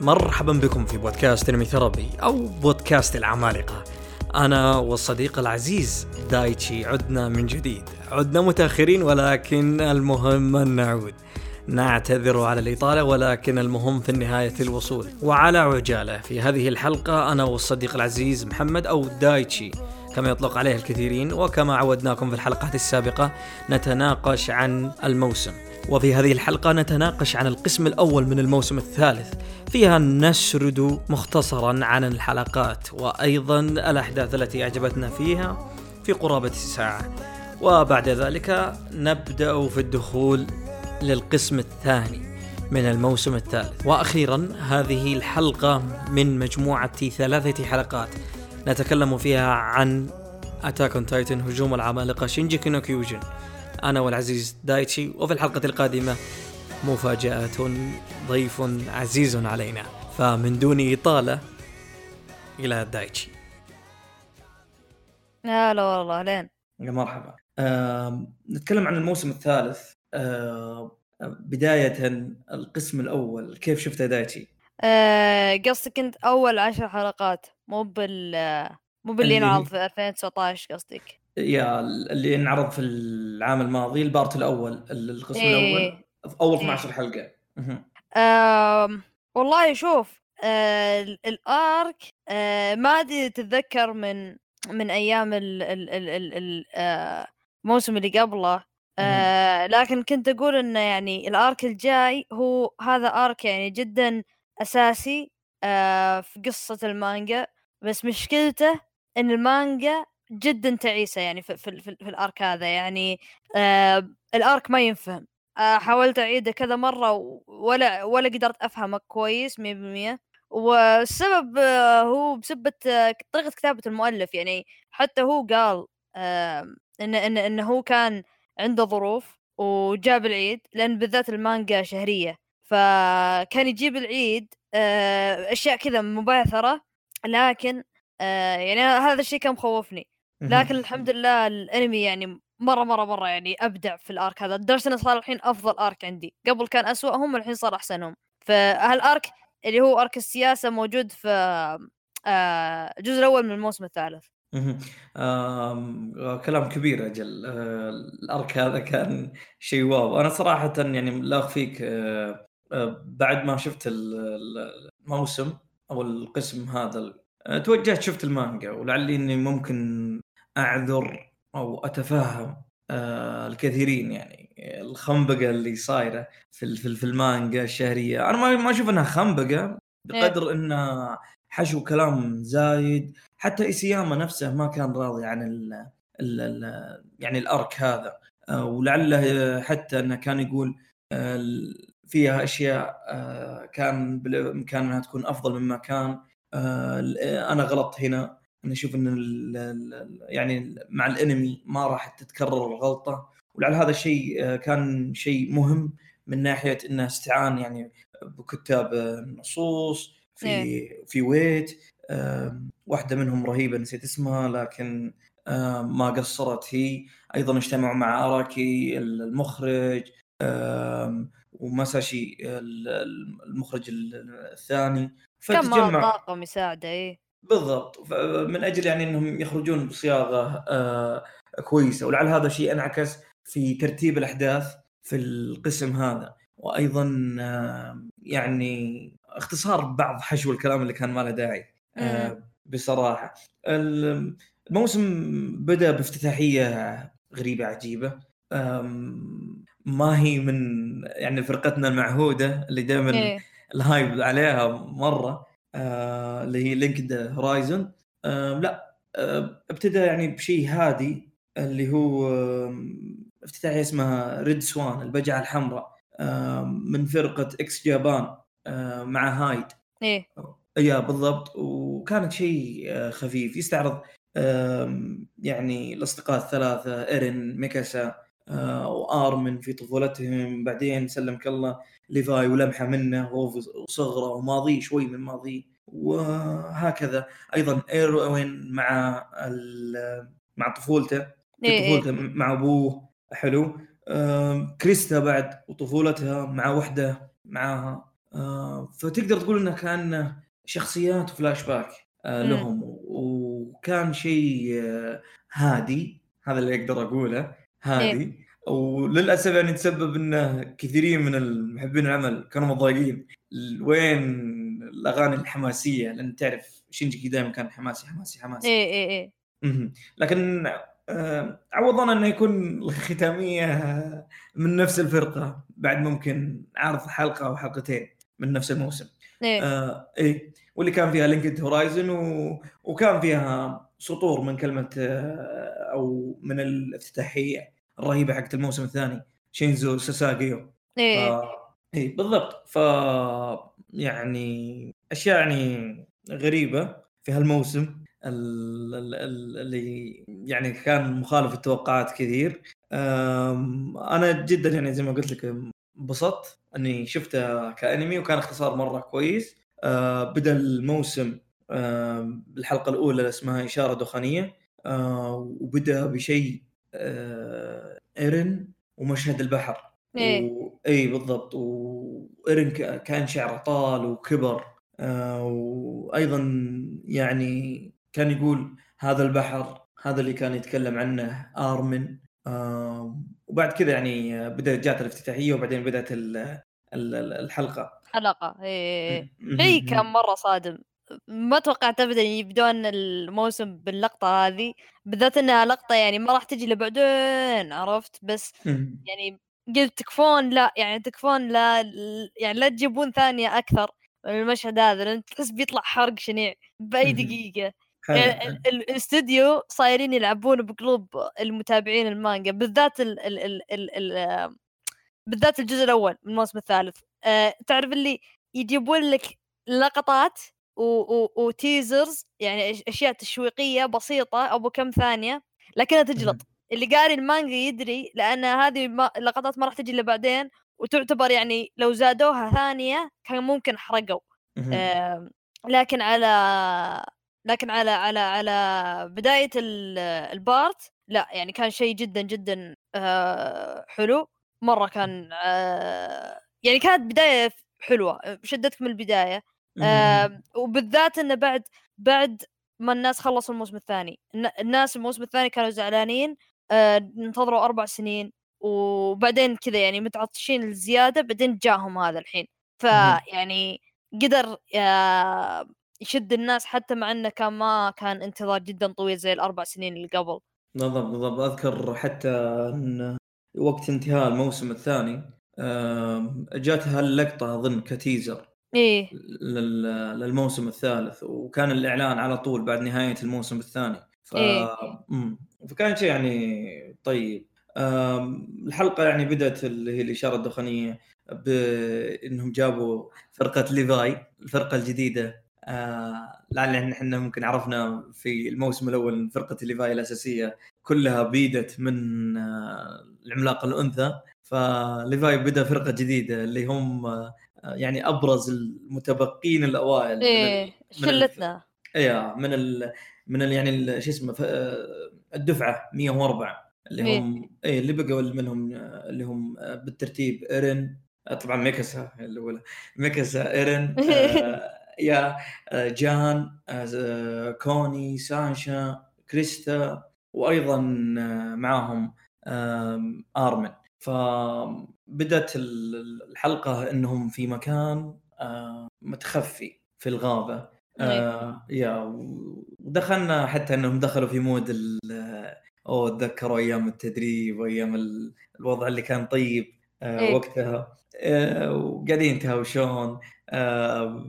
مرحبا بكم في بودكاست انمي ثربي أو بودكاست العمالقة. أنا والصديق العزيز دايتشي عدنا من جديد. عدنا متأخرين ولكن المهم أن نعود. نعتذر على الإطالة ولكن المهم في النهاية الوصول. وعلى عجالة في هذه الحلقة أنا والصديق العزيز محمد أو دايتشي. كما يطلق عليه الكثيرين وكما عودناكم في الحلقات السابقة نتناقش عن الموسم. وفي هذه الحلقة نتناقش عن القسم الأول من الموسم الثالث. فيها نسرد مختصرا عن الحلقات وأيضا الأحداث التي أعجبتنا فيها في قرابة ساعة وبعد ذلك نبدأ في الدخول للقسم الثاني من الموسم الثالث. وأخيرا هذه الحلقة من مجموعة ثلاثة حلقات. نتكلم فيها عن Attack on Titan هجوم العمالقة Shingeki no Kyojin أنا والعزيز دايتشي وفي الحلقة القادمة مفاجأة ضيف عزيز علينا. فمن دون إطالة إلى دايتشي. هلا والله لين؟ يا مرحبا. آه، نتكلم عن الموسم الثالث. آه، بداية القسم الأول كيف شفت دايتشي؟ آه، قصدك انت أول عشر حلقات مو بال مو باللي اللي انعرض في 2019 قصدك. يا اللي انعرض في العام الماضي البارت الأول القسم إيه. أول إيه. 12 حلقة مهم. آم، والله شوف ال- الأرك آه، ما أدري تتذكر من من أيام ال- ال- ال- ال- ال- آه، الموسم اللي قبله آه، لكن كنت أقول إنه يعني الأرك الجاي هو هذا أرك يعني جدا أساسي آه، في قصة المانجا بس مشكلته إن المانجا جدا تعيسة يعني في, في, في, في الأرك هذا يعني آه، الأرك ما ينفهم. آه، حاولت أعيده كذا مرة ولا ولا قدرت أفهمه كويس 100% والسبب آه، هو بسبة آه، طريقة كتابة المؤلف يعني حتى هو قال آه، إن إن انه هو كان عنده ظروف وجاب العيد لأن بالذات المانجا شهرية. فكان يجيب العيد آه، أشياء كذا مبعثرة لكن آه، يعني هذا الشيء كان مخوفني. لكن الحمد لله الانمي يعني مرة مرة مرة يعني أبدع في الارك هذا. لدرجه انه صار الحين أفضل ارك عندي. قبل كان أسوأهم الحين صار أحسنهم. فهالارك اللي هو ارك السياسة موجود في آه، الجزء الأول من الموسم الثالث؟ آه، كلام كبير أجل. آه، الارك هذا كان شيء واو. أنا صراحة يعني لا اخفيك آه، آه، بعد ما شفت ال- ال- الموسم أو القسم هذا آه، توجهت شفت المانجا ولعلي إني ممكن أعذر أو أتفهم آه، الكثيرين يعني الخنبقة اللي صايرة في في ال- في المانجا الشهرية. أنا ما ما أشوف إنها خنبقة بقدر انها حشو كلام زايد. حتى ايسياما نفسه ما كان راضي عن ال ال ال يعني الأرك هذا. آه، ولعله حتى إنه كان يقول آه، فيها أشياء آه، كان بالامكان انها تكون أفضل مما كان. أنا غلطت هنا. أنا أشوف إن ال- ال- يعني مع الأنمي ما راح تتكرر الغلطة ولعل هذا الشيء آه، كان شيء مهم من ناحية إنه استعان يعني بكتاب النصوص في في ويت واحدة منهم رهيبة نسيت اسمها لكن ما قصرت هي. أيضا اجتمعوا مع أراكي المخرج ومساشي ال- ال- المخرج ال- الثاني. فتجمع طاقم يساعده إيه. بالضبط. من أجل يعني إنهم يخرجون بصياغة آه، كويسة. ولعل هذا الشيء انعكس في ترتيب الأحداث في القسم هذا. وأيضا آه، يعني اختصار بعض حشو الكلام اللي كان ما له داعي آه،. بصراحة. ال- الموسم بدأ بافتتاحية غريبة عجيبة. ما هي من يعني فرقتنا المعهودة اللي دائما إيه. ال hype عليها مرة. اللي هي Linked Horizon. لا آه، ابتدى يعني بشيء هادي اللي هو افتتاحية اسمها Red Swan البجعة الحمراء من فرقة X Japan آه، مع Hyde. إيه. يا بالضبط. وكانت شيء آه، خفيف. يستعرض يعني الأصدقاء الثلاثة إيرين ميكاسا آه، وآرمن في طفولتهم. بعدين سلمك الله ليفاي ولمحة منه وهو في صغره وماضيه شوي من ماضيه وهكذا. أيضا إيروين مع مع طفولته في إيه إيه. طفولته مع أبوه. حلو. كريستا بعد وطفولتها مع وحده معاها فتقدر تقول إنه كان شخصيات وفلاش باك آه مم. لهم. وكان شيء آه هادي هذا اللي أقدر أقوله هادي. وللأسف يعني تسبب إنه كثيرين من المحبين العمل كانوا متضايقين. وين الأغاني الحماسية؟ لأن تعرف Shingeki دائما كان حماسي حماسي حماسي. إيه إيه مهم. لكن آه، عوضنا إنه يكون الختامية من نفس الفرقة. بعد ممكن عرض حلقة أو حلقتين من نفس الموسم. إيه. آه إيه. واللي كان فيها Linked Horizon و... وكان فيها سطور من كلمة آه، أو من الافتتاحية. الرهيبه حقت الموسم الثاني. شينزو ساساجيو إيه. ف... اي بالضبط. ف يعني أشياء يعني غريبة في هالموسم. ال- ال- ال- اللي يعني كان مخالف التوقعات كثير. أنا جدا يعني زي ما قلت لك انبسطت إني شفته كأنمي وكان اختصار مرة كويس. أه، بدأ الموسم بالحلقة الأولى اسمها إشارة دخانية. أه، وبدأ بشيء إيرن ومشهد البحر. إيه. و... إي بالضبط. وإيرن ك- كان شعره طال وكبر. آه وأيضا يعني كان يقول هذا البحر هذا اللي كان يتكلم عنه آرمن. آه وبعد كذا يعني بدأت جات الافتتاحية وبعدين بدأت ال- ال- ال- الحلقة. حلقة. إيه. شيء كان مرة صادم. ما توقعت ابدا يبدون الموسم باللقطة هذه بالذات إنها لقطة يعني ما راح تجي لبعدين عرفت بس. يعني قلت تكفون لا يعني تكفون لا يعني لا تجيبون ثانية أكثر من المشهد هذا لأن تحس بيطلع حرق شنيع بأي. دقيقة يعني الاستوديو صايرين يلعبون بقلوب المتابعين المانجا بالذات ال ال ال ال ال بالذات الجزء الأول من الموسم الثالث أه تعرف اللي يجيبون لك لقطات و- و- وتيزرز يعني أشياء تشويقية بسيطة ابو كم ثانية لكنها تجلط. اللي قاري المانجا يدري لأن هذه ما- لقطات ما راح تجي إلا بعدين وتعتبر يعني لو زادوها ثانية كان ممكن حرقوا. آم، لكن على لكن على على على بداية ال- البارت لا يعني كان شيء جدا جدا آه، حلو. مرة كان آه، يعني كانت بداية حلوة. شدتك من البداية. وبالذات إنه بعد بعد ما الناس خلصوا الموسم الثاني. الن- الناس الموسم الثاني كانوا زعلانين آه، انتظروا أربع سنين وبعدين كذا يعني متعطشين الزيادة بعدين جاهم هذا الحين. فيعني قدر آه، يشد الناس حتى مع إنه كان ما كان انتظار جدا طويل زي الأربع سنين اللي قبل. بالضبط بالضبط. أذكر حتى إن وقت انتهاء الموسم الثاني آم، جاتها اللقطه أظن كتيزر. إيه. لل- للموسم الثالث وكان الإعلان على طول بعد نهاية الموسم الثاني. ف... إيه. فكان شيء يعني طيب. الحلقة يعني بدأت اللي هي الإشارة الدخانية بإنهم جابوا فرقة ليفاي الفرقة الجديدة. آه لعل إحنا ممكن عرفنا في الموسم الأول فرقة ليفاي الأساسية كلها أبيدت من آه العملاق الأنثى. فليفاي بدأ فرقة جديدة اللي هم يعني أبرز المتبقين الأوائل إيه شلتنا إيه من ال من ال يعني شو اسمه الدفعة 104 اللي مية. هم إيه اللي بقوا منهم اللي هم بالترتيب إيرن طبعا ميكاسا الأولى ميكاسا إيرن آه، يا آه، جان آه، كوني ساشا كريستا وأيضا معاهم آرمن فبدت ال- الحلقة إنهم في مكان آه، متخفي في الغابة. آه يا ودخلنا حتى إنهم دخلوا في mood اوه تذكروا أيام التدريب وأيام ال- الوضع اللي كان طيب آه إيه. وقتها. وقاعدين يتهاوشون آه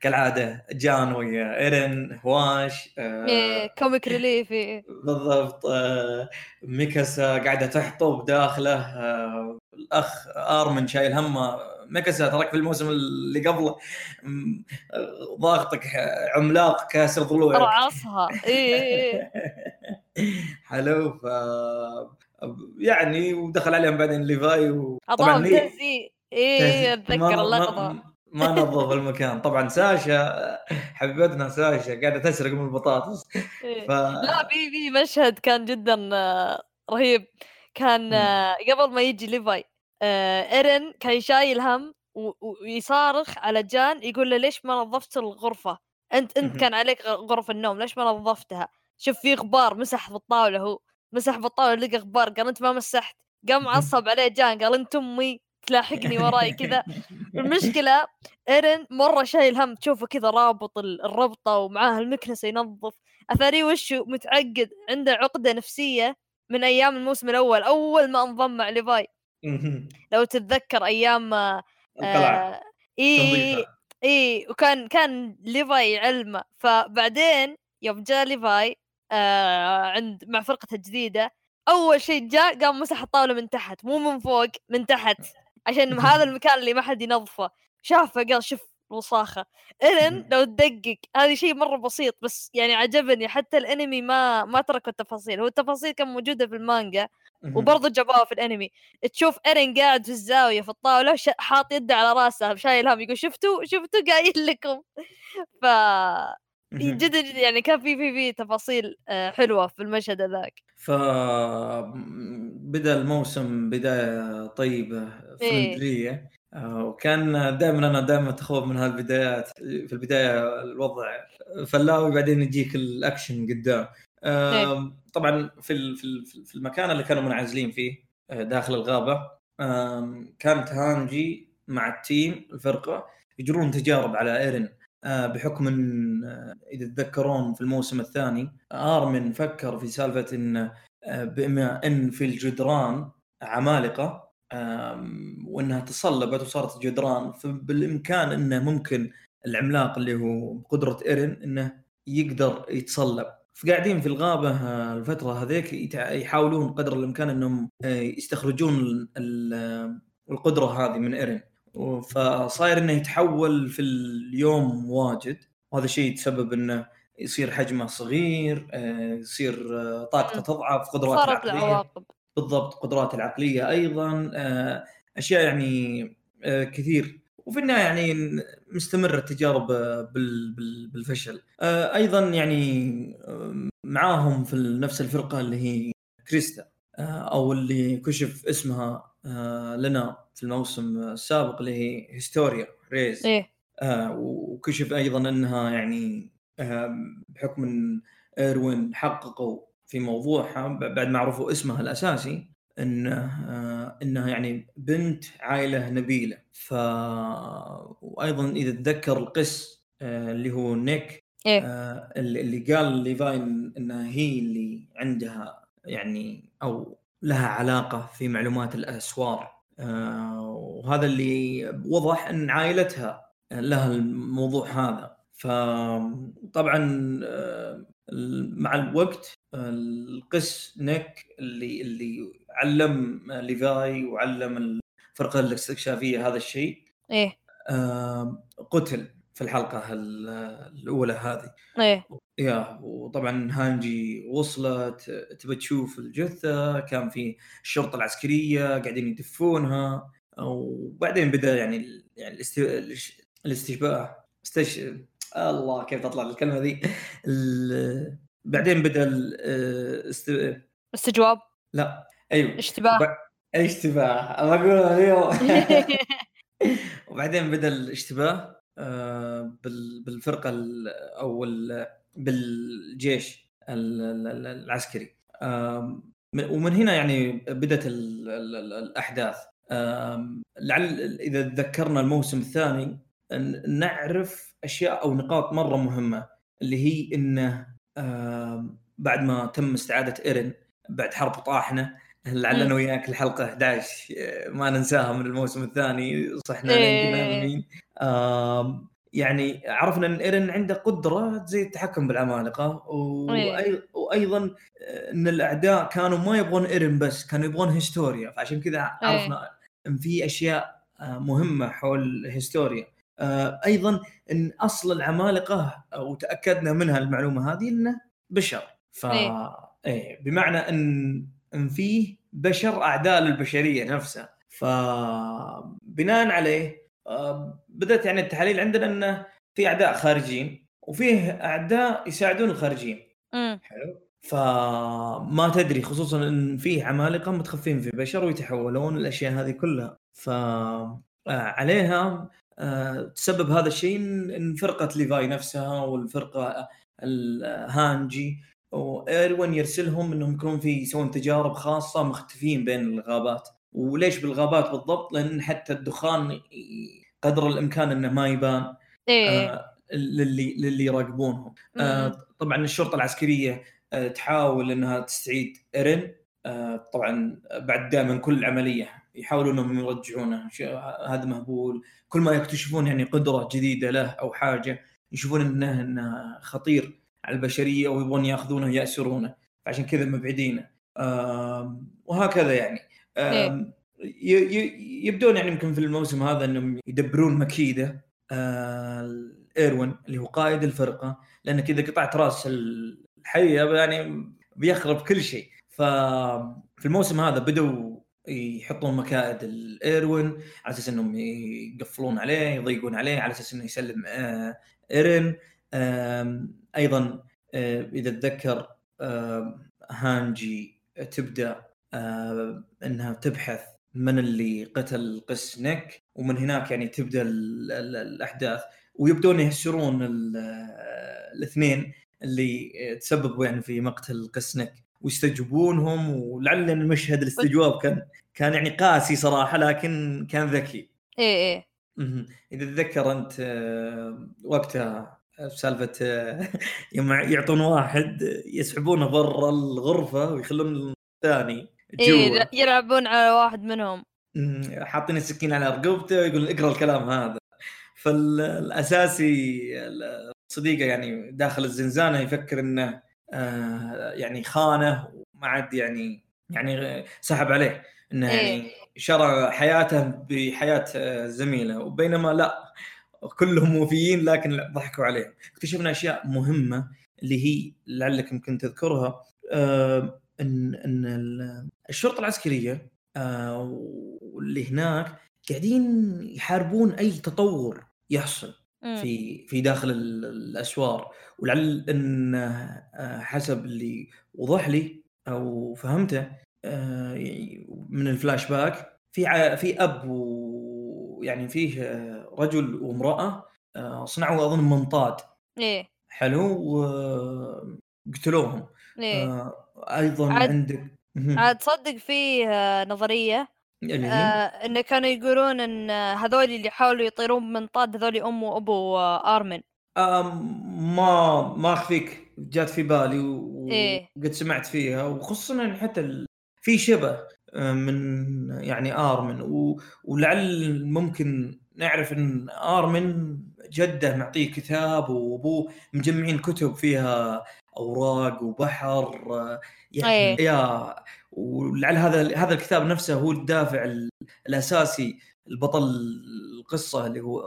كالعادة جان ويا ايرن هواش آه إيه comic relief إيه. بالضبط آه، ميكاسا قاعدة تحطب داخله آه، الأخ آرمن شايل همه ميكاسا تراك في الموسم اللي قبله آه، ضاغطك عملاق كاسر ضلوعك رعصها إيه إيه، إيه. حلو ف يعني ودخل عليهم بعدين ليفاي وطبعا اعطاهم إيه أتذكر اللقطه ما, نظف المكان. طبعا ساشا حبيبتنا ساشا قاعدة تسرق من البطاطس. إيه. ف لا في في مشهد كان جدا آه، رهيب. كان. آه، قبل ما يجي ليفاي آه، إيرن كان شايل هم ويصارخ على جان يقول له ليش ما نظفت الغرفة؟ أنت أنت كان عليك غرف النوم ليش ما نظفتها؟ شوف في غبار مسح بالطاولة هو مسح بالطاولة لقى غبار قال أنت ما مسحت. قام عصب عليه جان قال أنت أمي. تلاحقني وراي كذا. المشكلة ايرن مرة شايل هم تشوفه كذا رابط الربطة ومعاه المكنسة ينظف. اثاري وشه متعقد عنده عقدة نفسية من أيام الموسم الأول أول ما انضم مع ليفاي. لو تتذكر أيام القلعة. آه اي إي وكان كان ليفاي يعلمه فبعدين يوم جاء ليفاي آه عند مع فرقته الجديدة أول شيء جاء قام مسح الطاولة من تحت مو من فوق من تحت. عشان هذا المكان اللي ما حد ينظفه. شافه قال شوف وصاخه إلين لو تدقق هذا شيء مرة بسيط بس يعني عجبني. حتى الأنمي ما ما تركوا التفاصيل. هو التفاصيل كان موجودة في المانجا وبرضه جابوها في الأنمي. تشوف ايرين قاعد في الزاوية في الطاولة حاط يده على راسه شايل هم يقول شفتوا؟ شفتوا؟ قايل لكم. ف جدا يعني كان في في في تفاصيل آه، حلوة في المشهد ذاك ف بدأ الموسم بداية طيبة friendly إيه. آه، وكان دائما أنا دائما أتخوف من هالبدايات في البداية الوضع فلاوي بعدين يجيك الأكشن قدام إيه. طبعا في في المكان اللي كانوا منعزلين فيه آه، داخل الغابة كانت هانجي مع ال team الفرقة يجرون تجارب على ايرن بحكم إن إذا تتذكرون في الموسم الثاني ارمن فكر في سالفة إن بما إن في الجدران عمالقة وإنها تصلبت وصارت جدران فبالإمكان إنه ممكن العملاق اللي هو بقدرة ايرن إنه يقدر يتصلب. فقاعدين في الغابة آه، الفترة هذيك يحاولون قدر الإمكان إنهم آه، يستخرجون القدرة هذه من ايرن فصاير إنه يتحول في اليوم واجد. وهذا الشيء يتسبب إنه يصير حجمه صغير آه، يصير طاقته تضعف قدراته صارت العواقب بالضبط قدراته العقلية أيضا آه، أشياء يعني آه، كثير. وفي النهاية يعني مستمره التجارب بالفشل. آه، أيضا يعني معاهم في نفس الفرقة اللي هي كريستا أو اللي كشف اسمها لنا. في الموسم السابق اللي هي هيستوريا ريز إيه؟ وكشف أيضا إنها يعني بحكم إن إيروين حققوا في موضوعها بعد ما عرفوا اسمها الأساسي انه آه إنها يعني بنت عائلة نبيلة ف وأيضا إذا تذكر القس آه اللي هو نيك إيه؟ آه اللي قال ليفاين إنها هي اللي عندها يعني أو لها علاقة في معلومات الأسوار آه وهذا اللي وضح إن عائلتها لها الموضوع هذا. فطبعا آه، مع الوقت القس نيك اللي اللي علم ليفاي وعلم الفرقه الاستكشافية هذا الشيء إيه. قتل. في الحلقة الأولى هذه. إيه. يا وطبعا هانجي وصلت تبى تشوف الجثة كان في الشرطة العسكرية قاعدين يدفونها وبعدين بدأ يعني يعني الاستشباه استش... الله كيف تطلع الكلمة ذي؟ بعدين بدأ الاست... استجواب؟ لا. أيوه. اشتباه. ب... اشتباه. بقول أيوه وبعدين بدأ الاشتباه. بالفرقة أو بالجيش العسكري. ومن هنا يعني بدأت الأحداث. لعل إذا تذكرنا الموسم الثاني نعرف أشياء أو نقاط مرة مهمة اللي هي إنه بعد ما تم استعادة ايرن بعد حرب طاحنة لعلنا وياك الحلقة 11 آه، ما ننساها من الموسم الثاني صحنا إيه. يعني عرفنا إن إيرن عنده قدرة زي التحكم بالعمالقه إيه. وأيضا آه، إن الأعداء كانوا ما يبغون إيرن بس كانوا يبغون هيستوريا فعشان كذا إيه. عرفنا إن في أشياء آه، مهمة حول هيستوريا أيضا إن أصل العمالقة وتأكدنا منها المعلومة هذه إنه بشر ف إيه. إيه بمعنى إن إن فيه بشر أعداء للبشرية نفسها. فبناء عليه آه، بدأت يعني التحاليل عندنا إنه في أعداء خارجيين وفيه أعداء يساعدون الخارجيين حلو؟ فما تدري خصوصا إن فيه عمالقة متخفين في بشر ويتحولون الأشياء هذه كلها. ف عليها تسبب هذا الشيء إن فرقة ليفاي نفسها والفرقة الهانجي وايروين يرسلهم إنهم يكونون في يسوون تجارب خاصة مختفين بين الغابات. وليش بالغابات بالضبط؟ لأن حتى الدخان قدر الإمكان إنه ما يبان إيه. آه للي للي يراقبونهم. آه طبعا الشرطة العسكرية آه تحاول إنها تستعيد ايرن آه طبعا بعد دائما كل عمليه يحاولون إنهم يرجعونه. هذا مهبول. كل ما يكتشفون يعني قدرة جديدة له أو حاجة يشوفون إنه إنه خطير. على البشرية ويبغون يأخذونه ياسرونه فعشان كذا مبعدينه. وهكذا يعني. إيه. يبدون يعني يمكن في الموسم هذا إنهم يدبرون مكيدة ايروين اللي هو قائد الفرقة لأنك إذا قطعت رأس الحيه يعني بيخرب كل شيء. ففي الموسم هذا بدوا يحطون مكائد الإيروين على أساس إنهم يقفلون عليه يضيقون عليه على أساس إنه يسلم ايرين أيضا آه، إذا تذكر هانجي تبدأ إنها تبحث من اللي قتل قس نيك ومن هناك يعني تبدأ الأحداث. ويبدون يهسرون الاثنين اللي تسببوا يعني في مقتل قس نيك ويستجوبونهم ولعل المشهد الاستجواب كان كان يعني قاسي صراحة لكن كان ذكي. إيه إيه. إذا تتذكر أنت آه، وقتها سالفه آه، يوم يعطون واحد يسحبونه برا الغرفة ويخلون الثاني إيه يلعبون على واحد منهم. حاطين السكين على رقبته ويقول اقرأ الكلام هذا. فالأساسي صديقه يعني داخل الزنزانة يفكر إنه آه يعني خانه وما عاد يعني يعني سحب عليه. إنه يعني إيه. شرى حياته بحياة آه، زميلة. وبينما لا كلهم وفيين لكن ضحكوا عليه. اكتشفنا أشياء مهمة اللي هي لعلك يمكن تذكرها آه إن إن الشرطة العسكرية آه واللي هناك قاعدين يحاربون أي تطور يحصل في في داخل الأسوار. ولعل إن آه، حسب اللي وضح لي أو فهمته آه، من الفلاش باك في في أب ويعني فيه آه، رجل وامرأة صنعوا أظن منطاد. إيه. حلو وقتلوهم إيه؟ أيضا عاد عندك عاد تصدق في نظرية اللي هي؟ آه انه كانوا يقولون إن هذول اللي حاولوا يطيرون بمنطاد هذول أم وأبو آرمن. آه ما ما أخفيك. جات في بالي وقد إيه؟ سمعت فيها. وخصوصا يعني حتى ال... في شبه. آه، من يعني آرمن و... ولعل ممكن نعرف إن آرمن جدة معطيه كتاب وأبوه مجمعين كتب فيها أوراق وبحر يعني أيه. يا ولعل هذا هذا الكتاب نفسه هو الدافع الأساسي البطل القصة اللي هو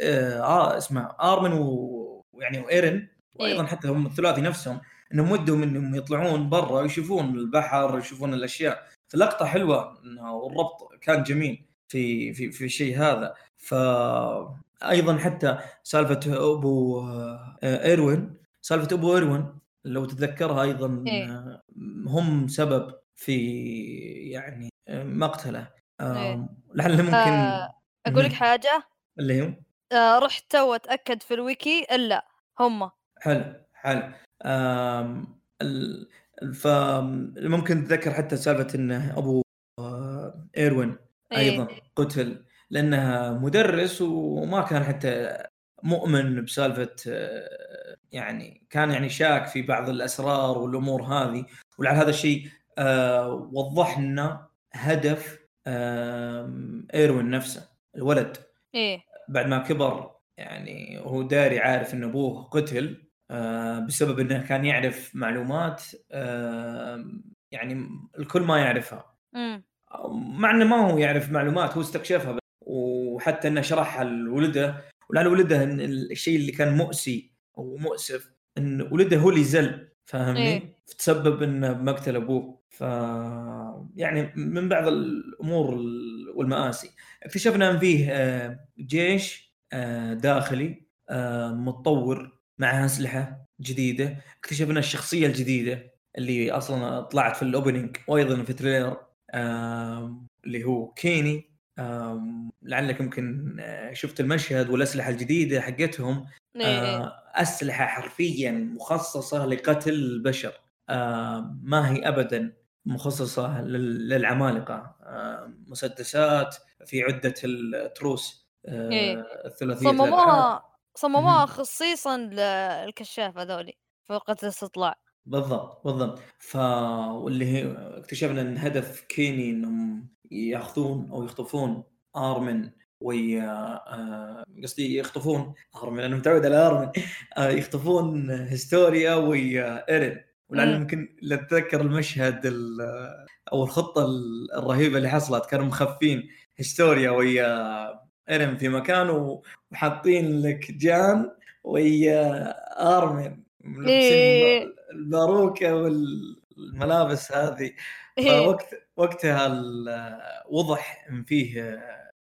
آه, آه اسمه آرمن ويعني وإيرن وأيضا إيه. حتى هم الثلاثي نفسهم إنهم ودهم إنهم يطلعون برا يشوفون البحر يشوفون الأشياء فلقطه حلوة والربط كان جميل في في في الشيء هذا. ف أيضا حتى سالفة أبو آه، إيروين سالفة أبو إيروين لو تتذكرها أيضا إيه؟ هم سبب في يعني مقتله. إيه؟ لعل ممكن آه أقول لك حاجة؟ اللي هو آه رحت تو أتأكد في الويكي إلا هم. حلو حلو. فممكن تتذكر حتى سالفة انه أبو آه، إيروين أيضا إيه؟ قتل لانها مدرس وما كان حتى مؤمن بسالفة آه، يعني كان يعني شاك في بعض الأسرار والأمور هذه. ولعل هذا الشيء آه، وضح لنا هدف إيروين نفسه الولد. إيه. بعد ما كبر يعني هو داري عارف إن أبوه قتل. بسبب إنه كان يعرف معلومات يعني الكل ما يعرفها. مع إنه ما هو يعرف معلومات هو استكشفها وحتى إنه شرحها لولده. ولعل ولده الشيء اللي كان مؤسي أو مؤسف إن ولده هو اللي زل فاهمني؟ إيه؟ تسبب إنه بمقتل أبوه. ف يعني من بعض الأمور والمآسي. اكتشفنا إن فيه آه، جيش آه، داخلي آه، متطور. مع أسلحة جديدة. اكتشفنا الشخصية الجديدة اللي أصلا طلعت في ال opening وأيضا في trailer اللي هو كيني. لعلك يمكن آه، شفت المشهد والأسلحة الجديدة حقتهم. إيه، إيه. آه، أسلحة حرفيا مخصصة لقتل البشر. ما هي ابدا مخصصة للعمالقة. مسدسات في عدة التروس إيه. الثلاثية صمموها صمموها خصيصا للكشاف هذولي فوق الاستطلاع. بالضبط بالضبط. ف واللي هي اكتشفنا إن هدف كيني إنهم ياخذون أو يخطفون أرمن ويا آه، قصدي يخطفون أرمن أنا متعود على أرمن. آه، يخطفون هيستوريا ويا إيرين. ولعل يمكن تتذكر المشهد أو الخطة الرهيبة اللي حصلت. كانوا مخفين هيستوريا ويا ايرين في مكان وحاطين لك جان ويا ارمن إيه. الباروكة والملابس هذه إيه. فوقت وقتها وضح إن فيه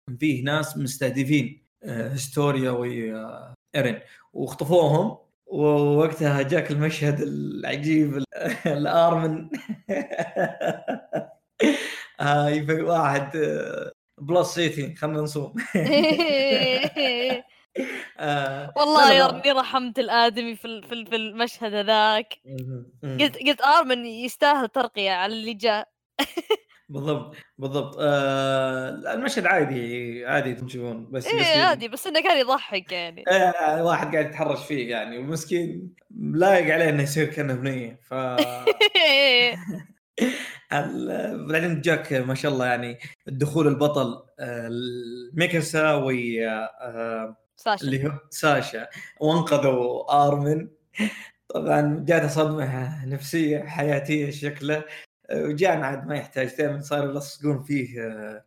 إن فيه ناس مستهدفين هستوريا وايرين واخطفوهم ووقتها جاك المشهد العجيب الأرمن هاي في واحد بلس سيتي خلينا نصوم آه والله يا ربي رحمت الآدمي في في المشهد هذاك. قلت قلت آرمن يستاهل ترقية على اللي جاء. بالضبط بالضبط. آه المشهد عادي عادي تشوفون بس إيه عادي بس إنه كان يضحك يعني. آه واحد قاعد يتحرش فيه يعني ومسكين لايق عليه إنه يصير كأنه بنيه ف بعدين جاك ما شاء الله يعني الدخول البطل آه، ميكاسا و آه، ساشا. اللي هو ساشا. وانقذوا آرمن. طبعا جاته صدمة نفسية حياتية شكله. وجان عاد ما يحتاج دائما صاروا يلصقون فيه آه،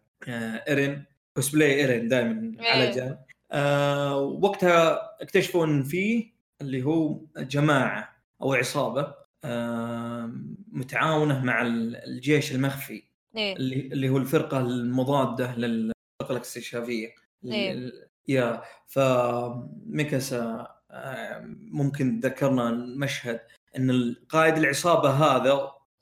إيرين. كوسبلاي إيرين دائما على إيه. جان آه وقتها اكتشفوا إن فيه اللي هو جماعة أو عصابة. آه متعاونة مع الجيش المخفي إيه؟ اللي اللي هو الفرقة المضادة للفرقة الاكتشافيه إيه؟ يا فميكاسا آه، ممكن ذكرنا المشهد إن القائد العصابة هذا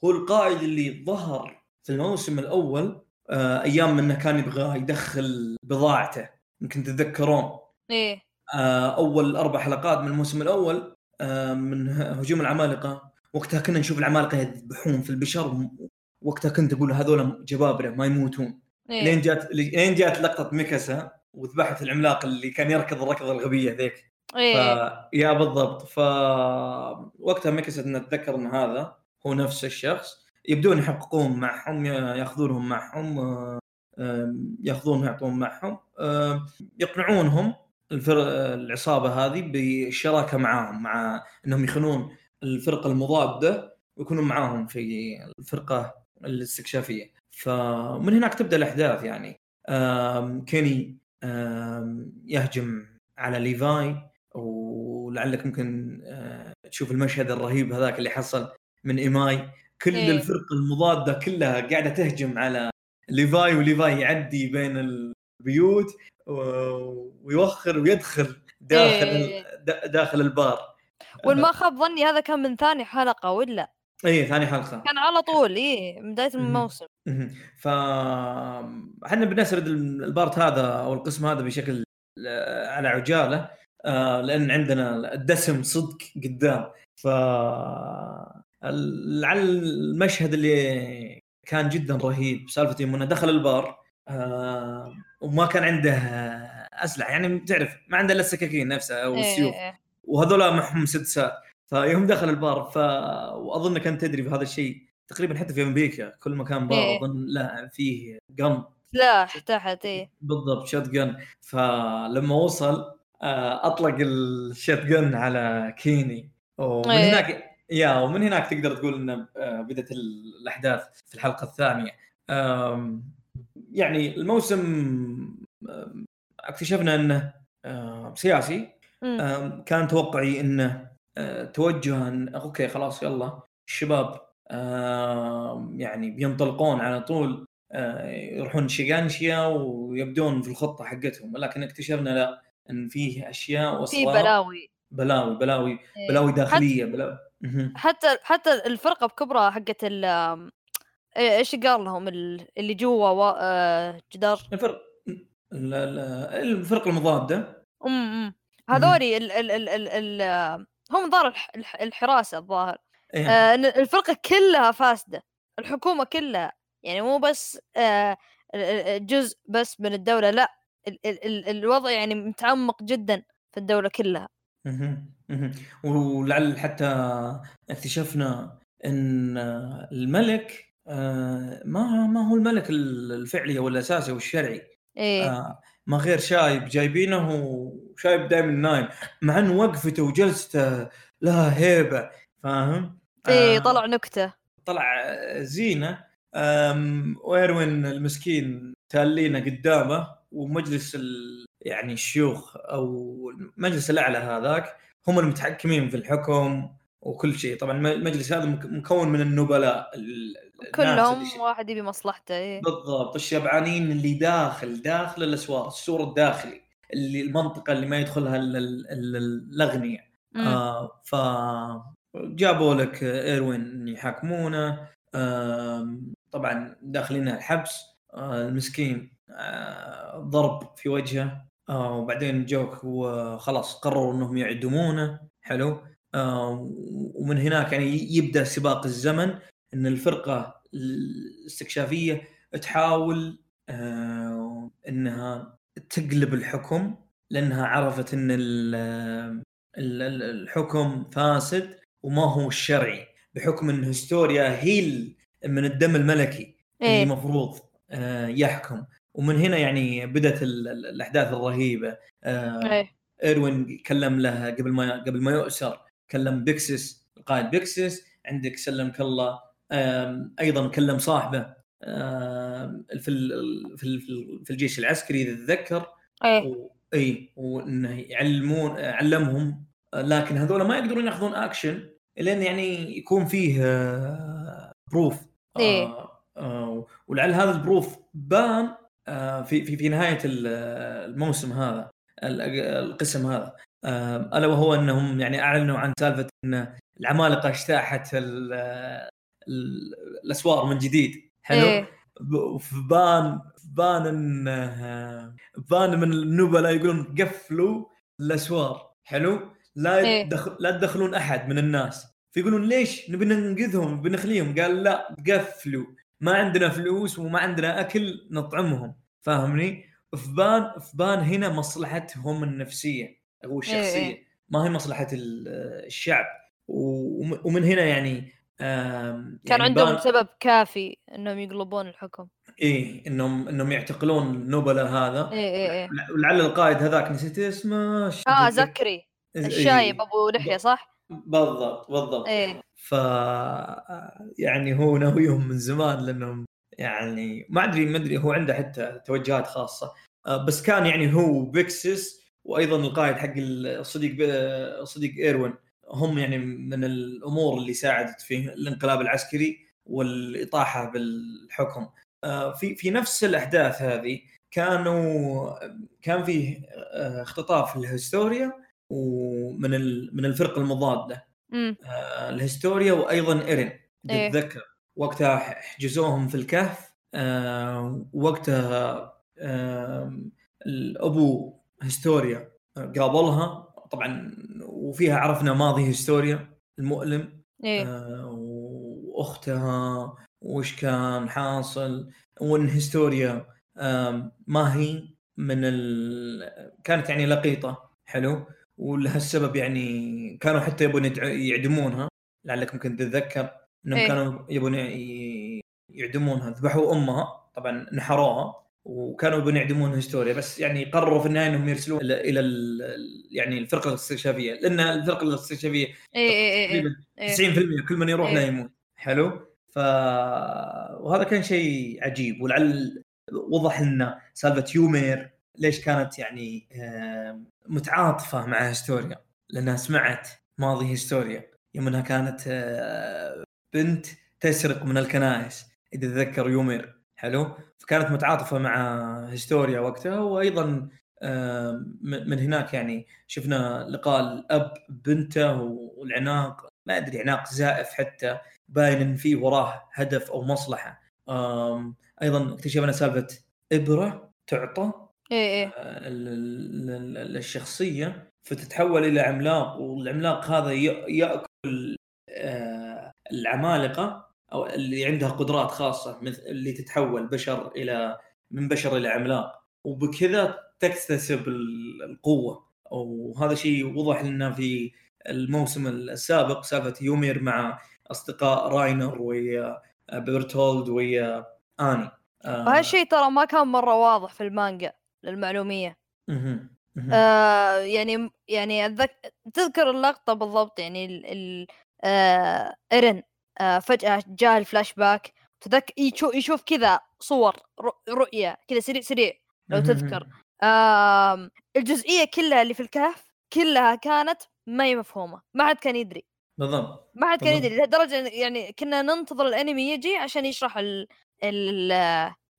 هو القائد اللي ظهر في الموسم الأول آه، أيام إنه كان يبغى يدخل بضاعته. يمكن تتذكرون. إيه. آه، أول أربع حلقات من الموسم الأول من هجوم العمالقة. وقتها كنا نشوف العمالقة يذبحون في البشر وقتها كنت أقول هذول جبابرة ما يموتون إيه؟ لين جات لين جات لقطة ميكاسا وذبحت العملاق اللي كان يركض الركضه الغبية ذيك إيه. ف... يا بالضبط ف وقتها ميكس نتذكر إن هذا هو نفس الشخص يبدون يحققون معهم ياخذونهم معهم ياخذونهم يعطون معهم يقنعونهم الفر... العصابة هذه بالشراكه معاهم مع إنهم يخونون الفرقة المضادة ويكونون معاهم في الفرقة الاستكشافية فمن هناك تبدأ الأحداث يعني كيني يهجم على ليفاي ولعلك ممكن آه، تشوف المشهد الرهيب هذاك اللي حصل من إيماي كل إيه. الفرقة المضادة كلها قاعدة تهجم على ليفاي وليفاي يعدي بين البيوت ويوخر ويدخل داخل إيه. داخل البار والما خاب ظني هذا كان من ثاني حلقة ولا؟ اي ثاني حلقة. كان على طول اي من بداية الموسم. ف إحنا بنسرد ال part هذا أو القسم هذا بشكل على عجالة آه، لأن عندنا الدسم صدق قدام. ف لعل المشهد اللي كان جدا رهيب سالفة يوم إنه دخل البار آه، وما كان عنده أسلحة. يعني تعرف ما عنده إلا السكاكين نفسها أو إيه، السيوف. إيه. وهذول معهم مسدسات فيوم دخل البار ف واظنك انت تدري بهذا الشيء تقريبا حتى في أمريكا كل مكان بار إيه. أظن لازم فيه gun سلاح تحت إيه. بالضبط shotgun فلما وصل آه، أطلق ال shotgun على كيني. ومن إيه. هناك يا ومن هناك تقدر تقول إنه آه، بدأت الأحداث في الحلقة الثانية. يعني الموسم اكتشفنا إنه سياسي. كان توقعي إنه آه، توجه ان okay خلاص يلا. الشباب يعني بينطلقون على طول آه، يروحون شيغانشيا ويبدون في الخطة حقتهم. لكن اكتشفنا لا إن فيه أشياء في بلاوي. بلاوي بلاوي إيه. بلاوي داخلية حتى بلاوي حتى حتى الفرقة بكبرها حقت ال إيش قال لهم؟ اللي جوا و... آه، جدار. الفرق الفرق المضادة. امم هذولي ال ال ال ال ال هم ظهر الحراسة الظاهر. إيه. آه الفرقة كلها فاسدة الحكومة كلها. يعني مو بس آه جزء بس من الدولة لا ال ال ال الوضع يعني متعمق جدا في الدولة كلها. ولعل حتى اكتشفنا إن الملك آه، ما ما هو الملك الفعلي أو الأساسي أو الشرعي. إيه؟ ما غير شايب جايبينه وشايب دائما نايم. مع إنه وقفته وجلسته لها هيبة فاهم؟ إيه آه طلع نكتة. طلع زينة. وإيروين المسكين تألينا قدامه ومجلس ال... يعني الشيوخ أو المجلس الأعلى هذاك هم المتحكمين في الحكم وكل شيء. طبعا المجلس هذا مكون من النبلاء كلهم واحد يبي مصلحته إيه؟ بالضبط الشبعانين اللي داخل داخل الاسوار السور الداخلي اللي المنطقة اللي ما يدخلها الأغنياء. آه ف جابوا لك إيروين يحاكمونه آه طبعا داخلينها الحبس آه المسكين آه ضرب في وجهه آه وبعدين جوك وخلاص قرروا إنهم يعدمونه حلو؟ آه ومن هناك يعني يبدأ سباق الزمن إن الفرقة الاستكشافية تحاول آه إنها تقلب الحكم لأنها عرفت إن الحكم فاسد وما هو الشرعي بحكم إن هستوريا هي من الدم الملكي إيه؟ اللي المفروض آه يحكم ومن هنا يعني بدأت الأحداث الرهيبة آه إيه؟ إيروين كلم له قبل ما قبل ما يؤسر كلم بيكسس القائد بيكسس عندك سلمك الله أيضا كلم صاحبه في في في الجيش العسكري إذا تتذكر إيه. إي وانه يعلمون علمهم لكن هذول ما يقدرون يأخذون اكشن لين يعني يكون فيه proof آه، إيه؟ آه ولعل هذا ال proof بان آه في في في نهاية الموسم هذا القسم هذا. آه ألا وهو أنهم يعني أعلنوا عن سالفة إن العمالقة اجتاحت الأسوار من جديد. حلو؟ إيه؟ فبان بان انه بان من النبلاء يقولون قفلوا الأسوار. حلو؟ لا إيه؟ دخل لا تدخلون أحد من الناس. فيقولون ليش نبي ننقذهم؟ بنخليهم قال لا قفلوا. ما عندنا فلوس وما عندنا أكل نطعمهم. فاهمني؟ فبان فبان هنا مصلحتهم النفسية. أو الشخصيه إيه. إيه. ما هي مصلحة الشعب. ومن هنا يعني كان يعني عندهم سبب كافي إنهم يقلبون الحكم. إيه إنهم إنهم يعتقلون النوبله هذا. إيه إيه إيه. ولعل القائد هذاك نسيت اسمه آه زكري. الشايب أبو لحية صح؟ بالضبط بالضبط. إيه. ف يعني هو ناويهم من زمان لأنهم يعني ما أدري ما أدري هو عنده حتى توجهات خاصة. آه، بس كان يعني هو بيكسس وأيضا القائد حق الصديق صديق إيروين. هم يعني من الأمور اللي ساعدت في الانقلاب العسكري والإطاحة بالحكم. آه، في في نفس الأحداث هذه كانوا كان فيه آه، اختطاف الهستوريا ومن من الفرق المضادة. آه، الهستوريا وأيضا إيرين. إيه. تتذكر؟ وقتها حجزوهم في الكهف. وقتها الأبو هستوريا قابلها. طبعا وفيها عرفنا ماضي هستوريا المؤلم إيه؟ آه واختها وش كان حاصل وإن هستوريا آه ما هي من ال... كانت يعني لقيطة حلو ولها السبب يعني كانوا حتى يبون يعدمونها لعلك ممكن تتذكر إنهم إيه؟ كانوا يبون يعدمونها ذبحوا أمها طبعا نحروها وكانوا يبون يعدمون هستوريا بس يعني قرروا في النهاية إنهم يرسلون إلى يعني الفرقة الاستكشافية لأن الفرقة الاستكشافية اي اي اي 90% كل من يروح لا يموت. حلو؟ ف وهذا كان شيء عجيب ولعل وضح لنا سالفة يومير ليش كانت يعني متعاطفة مع هستوريا لأنها سمعت ماضي هستوريا يوم إنها كانت بنت تسرق من الكنائس إذا تذكر يومير. حلو. فكانت متعاطفة مع هستوريا وقتها وأيضا من هناك يعني شفنا لقاء الأب بنته والعناق ما أدري عناق زائف حتى باين إن في وراه هدف أو مصلحة. أيضا اكتشفنا سالفة إبرة تعطى إيه إيه. آه، ال- ال- ال- الشخصية فتتحول إلى عملاق والعملاق هذا يأكل آه، العمالقة. أو اللي عندها قدرات خاصة مثل اللي تتحول بشر إلى من بشر إلى عملاق. وبكذا تكتسب ال- القوة. وهذا شيء وضح لنا في الموسم السابق سالفة يومير مع أصدقاء راينر ويا بيرتولد ويا آني. آه، وهالشيء ترى ما كان مرة واضح في المانجا للمعلومية. مهم. آه يعني يعني أتذك... تذكر اللقطة بالضبط يعني ال... ال... آه إيرن. فجأة جاء الفلاش باك تذك يشوف, يشوف كذا صور رؤية كذا سريع سريع لو تذكر. آه الجزئية كلها اللي في الكهف كلها كانت ما هي مفهومة ما حد كان يدري. بالضبط ما حد كان. يدري لدرجه يعني كنا ننتظر الأنمي يجي عشان يشرح ال ال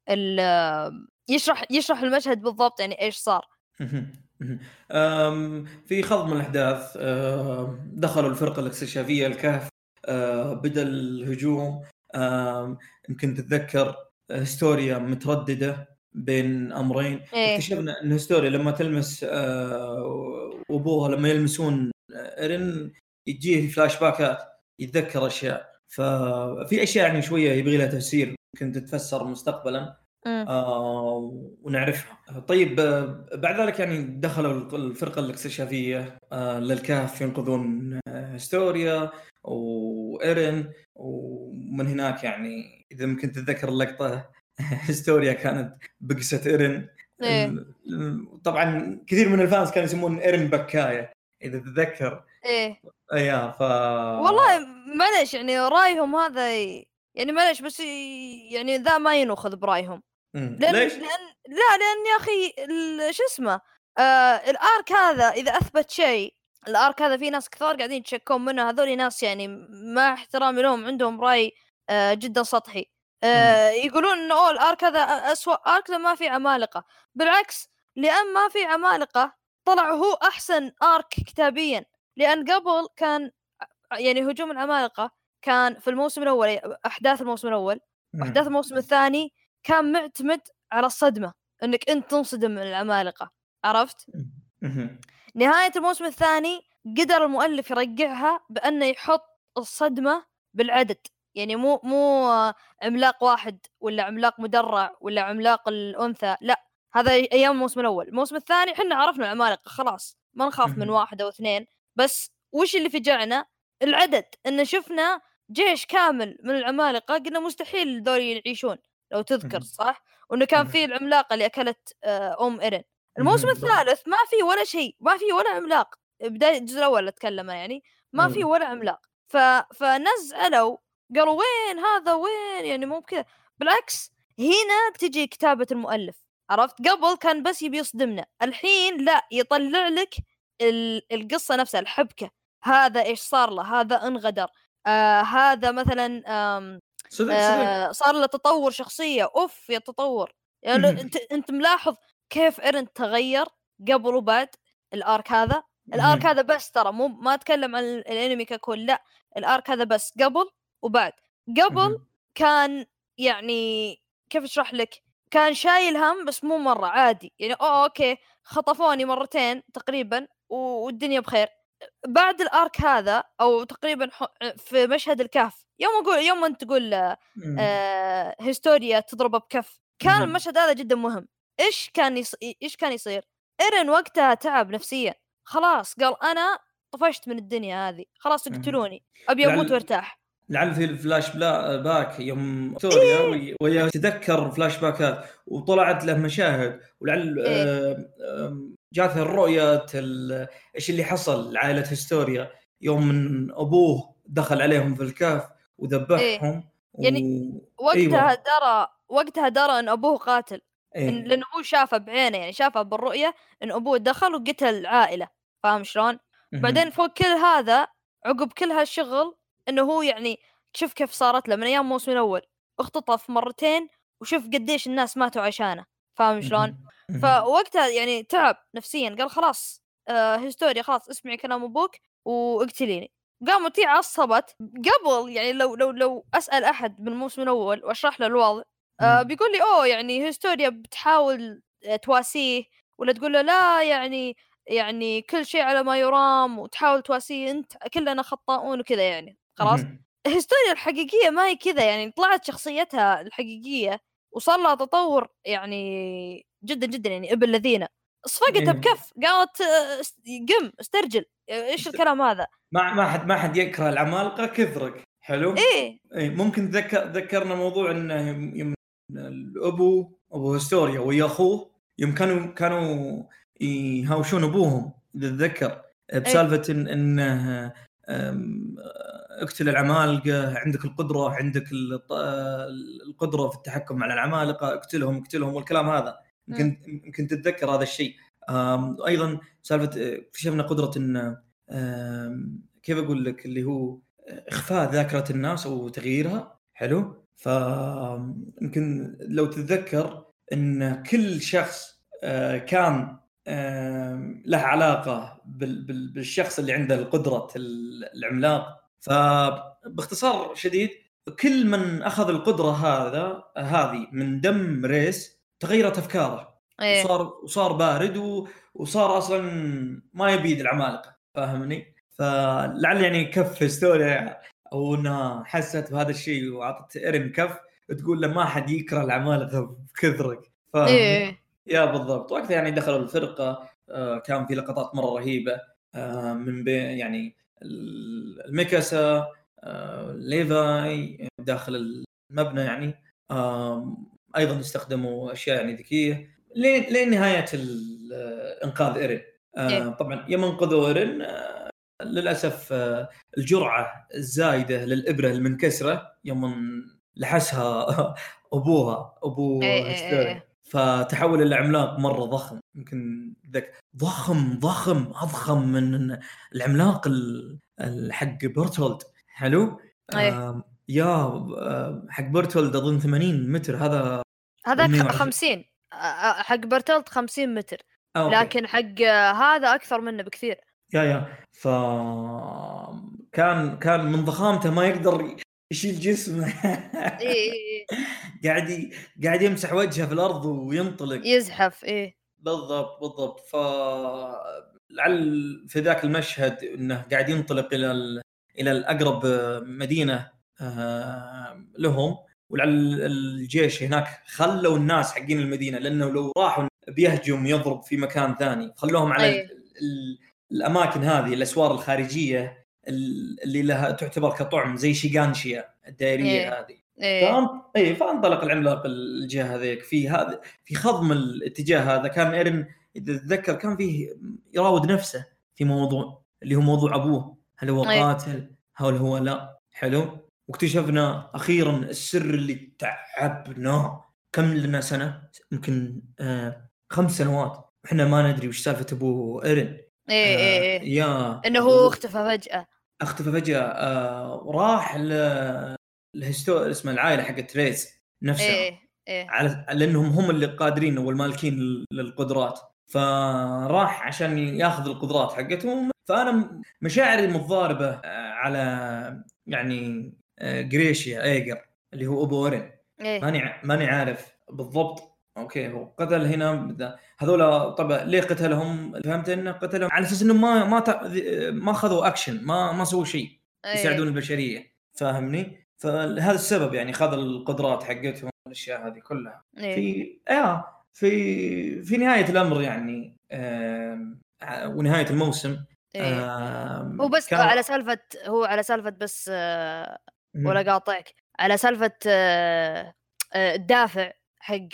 ال يشرح يشرح المشهد بالضبط يعني إيش صار. في خض من الأحداث دخلوا الفرقة الاستكشافيه الكهف. بدأ الهجوم. يمكن تتذكر هستوريا مترددة بين أمرين. إيه. اكتشفنا إن هستوريا لما تلمس وابوها لما يلمسون ايرن يجيه فلاش باكات يتذكر أشياء. ففي أشياء يعني شوية يبغي لها تفسير ممكن تتفسر مستقبلا. آه ونعرفها. طيب آه، بعد ذلك يعني دخلوا الفرقة الاستكشافية آه للكهف ينقذون آه هستوريا. وإيرين ومن هناك يعني إذا ممكن تتذكر اللقطة هستوريا كانت بقسة إيرين إيه. طبعا كثير من الفانز كانوا يسمون إيرين بكاية إذا تتذكر إيه أيوه ف والله معليش يعني رأيهم هذا يعني معليش بس يعني ذا ما ينوخذ برأيهم. لأن ليش؟ لأن لا لأن يا أخي ال- شو اسمه آه الآرك هذا إذا أثبت شيء الأرك هذا في ناس كثار قاعدين يتشكون منه هذول ناس يعني مع احترامي لهم عندهم رأي آه جدا سطحي. آه يقولون إنه أوه الأرك هذا اسوء ارك لما في عمالقة. بالعكس لأن ما في عمالقة طلع هو أحسن أرك كتابيا. لأن قبل كان يعني هجوم العمالقة كان في الموسم الأول أحداث الموسم الأول. مم. واحداث الموسم الثاني كان معتمد على الصدمة إنك أنت تنصدم من العمالقة. عرفت؟ مم. نهاية الموسم الثاني قدر المؤلف يرجعها بأنه يحط الصدمة بالعدد يعني مو مو عملاق واحد ولا عملاق مدرع ولا عملاق الأنثى لا هذا أيام الموسم الأول الموسم الثاني إحنا عرفنا العمالقة خلاص ما نخاف من. واحد أو اثنين بس وش اللي فجعنا العدد إن شفنا جيش كامل من العمالقة قلنا مستحيل ذول يعيشون لو تذكر. صح وإنه كان. في العملاقة اللي أكلت آه، أم إيرين الموسم. الثالث ما في ولا شيء ما في ولا عملاق. بدايه الجزء الأول أتكلم يعني ما في. ولا عملاق. ف... فنزلوا قالوا وين هذا؟ وين؟ يعني مو بكذا. بالعكس هنا تجي كتابة المؤلف عرفت؟ قبل كان بس يبي يصدمنا. الحين لا يطلع لك ال... القصة نفسها الحبكة. هذا إيش صار له؟ هذا انغدر. آه هذا مثلا آم صدق صدق. آه صار له تطور شخصية. أوف يا تطور. يعني أنت ملاحظ كيف ايرن تغير قبل وبعد ال arc هذا؟ ال arc. هذا بس ترى مو ما أتكلم عن ال- الأنمي ككل لا ال arc هذا بس قبل وبعد. قبل. كان يعني كيف أشرح لك؟ كان شايل هم بس مو مرة عادي. يعني اوه okay خطفوني مرتين تقريبا والدنيا بخير. بعد ال arc هذا أو تقريبا في مشهد الكهف يوم أقول يوم أنت تقول آه، هيستوريا تضربه بكف كان. المشهد هذا جدا مهم. إيش كان يص... إيش كان يصير إيرن وقتها تعب نفسيا خلاص قال أنا طفشت من الدنيا هذه خلاص. اقتلوني أبي لعل- أموت وأرتاح لعل في الفلاش بلا back يوم هيستوريا إيه. وهي- تتذكر فلاش باكات وطلعت له مشاهد ولعل إيه. آه، آم، جاتها الرؤية ال- إيش اللي حصل لعائلة هستوريا يوم من أبوه دخل عليهم في الكهف وذبحهم يعني و... وقتها أيوة. درى وقتها درى إن أبوه قاتل. إيه. لأنه هو شافه بعينه يعني شافه بالرؤية إن أبوه دخل وقتل العائلة فاهم شلون؟ بعدين فوق كل هذا عقب كل هالشغل إنه هو يعني شوف كيف صارت له من أيام الموسم الأول اختطف مرتين وشوف قديش الناس ماتوا عشانه فاهم شلون؟ فوقتها يعني تعب نفسيا قال خلاص آه هيستوريا خلاص اسمعي كلام أبوك واقتليني قامت هي عصبت قبل يعني لو لو لو أسأل أحد من الموسم الأول وأشرح له الوضع آه. بيقول لي أوه يعني هيستوريا بتحاول تواسيه ولا تقول له لا يعني يعني كل شيء على ما يرام وتحاول تواسيه أنت كلنا خطاؤون وكذا يعني خلاص. هيستوريا الحقيقية ما هي كذا يعني طلعت شخصيتها الحقيقية وصار لها تطور يعني جدا جدا يعني ابن الذين صفقتها إيه. بكف قالت آه، قم استرجل إيش الكلام هذا ما ما حد ما حد يكره العمالقة كثرك حلو إيه اي ممكن ذكر ذكرنا موضوع إنه يم الأبو أبو هستوريا ويا أخوه يوم كانوا كانوا يهاوشون أبوهم اذا تتذكر بسالفة إن إنه اقتل العمالقة عندك القدرة عندك القدرة في التحكم على العمالقة اقتلهم اقتلهم والكلام هذا. يمكن يمكن تتذكر هذا الشيء. أيضا سالفة اكتشفنا قدرة إن كيف أقول لك؟ اللي هو إخفاء ذاكرة الناس أو تغييرها. حلو؟ فيمكن لو تتذكر إن كل شخص آه، كان له علاقة بال- بال- بالشخص اللي عنده القدرة ال- العملاق فباختصار شديد كل من أخذ القدرة هذا هذه من دم ريس تغيرت أفكاره إيه وصار وصار بارد. وصار أصلا ما يبيد العمالقة فاهمني؟ فلعل يعني كف هستوريا أو إنها حست بهذا الشيء وأعطت ايرن كف تقول له ما حد يكره العمالقه بكثرك فاهمني؟ إيه يا بالضبط وقتها يعني دخلوا الفرقة آه، كان في لقطات مرة رهيبة آه، من بين يعني ال- الميكاسا آه، ليفاي داخل المبنى يعني أيضا استخدموا أشياء يعني ذكية لين لين نهاية إنقاذ إيرين إيه. طبعا يوم انقذوا إيرين للأسف آه، الجرعة الزايدة للإبرة المنكسرة يوم لحسها أبوها أبو إيه، إيه، هستوريا. إيه. فتحول إلى عملاق مرة ضخم يمكن ذاك ضخم ضخم أضخم من العملاق ال- ال- حق بورتولد حلو؟ إيه. آم، يا حق بورتولد أظن 80 متر هذا 120. 50 آه، آه، حق برتلت 50 متر آه، okay. لكن حق آه، هذا أكثر منه بكثير يا يا. ف كان كان من ضخامته ما يقدر يشيل جسمه. اي اي اي قاعد ي- قاعد يمسح وجهه في الأرض وينطلق. يزحف إيه. بالضبط بالضبط. ف لعل في ذاك المشهد إنه قاعد ينطلق إلى ال... إلى الأقرب مدينة آه، لهم. ولعل الجيش هناك خلوا الناس حقين المدينة لأنه لو راحوا بيهجم يضرب في مكان ثاني. خلوهم على أي. ال... ال... الأماكن هذه الأسوار الخارجية ال- اللي لها تعتبر كطعم زي شيغانشيا الدائرية إيه. هذه. إيه. فان اي فأنطلق العملاق الجهة هذيك. في هذا في خضم الاتجاه هذا كان ايرن إذا تتذكر كان فيه يراود نفسه في موضوع اللي هو موضوع أبوه. هل هو أي. قاتل؟ هل هو لا؟ حلو. واكتشفنا أخيرا السر اللي تعبنا. كم لنا سنة؟ يمكن آه خمس سنوات. إحنا ما ندري وش سالفة ابو ايرن إيه إيه إيه. yeah. إنه هو اختفى فجأة. اختفى فجأة آه راح ل الهستو اسمه العائلة حقت ريس نفسها إيه إيه. على لأنهم هم اللي قادرين والمالكين لل- للقدرات. فراح عشان ياخذ القدرات حقتهم. فأنا مشاعري متضاربة آه، على يعني آه، جريشا إيجر اللي هو ابو إيرن. إيه. ماني ماني عارف بالضبط okay هو قتل هنا هذول طبعا ليه قتلهم فهمت إنه قتلهم على أساس انهم ما ما ما أخذوا اكشن ما ما سووا شيء إيه. يساعدون البشرية فاهمني فهذا السبب يعني خذ القدرات حقتهم والأشياء هذه كلها إيه. في آه في في نهاية الأمر يعني ع- ونهاية الموسم. آم، هو بس كان- على سالفة هو على سالفة بس آه،. ولا قاطعك على سالفة آه، آه، الدافع حق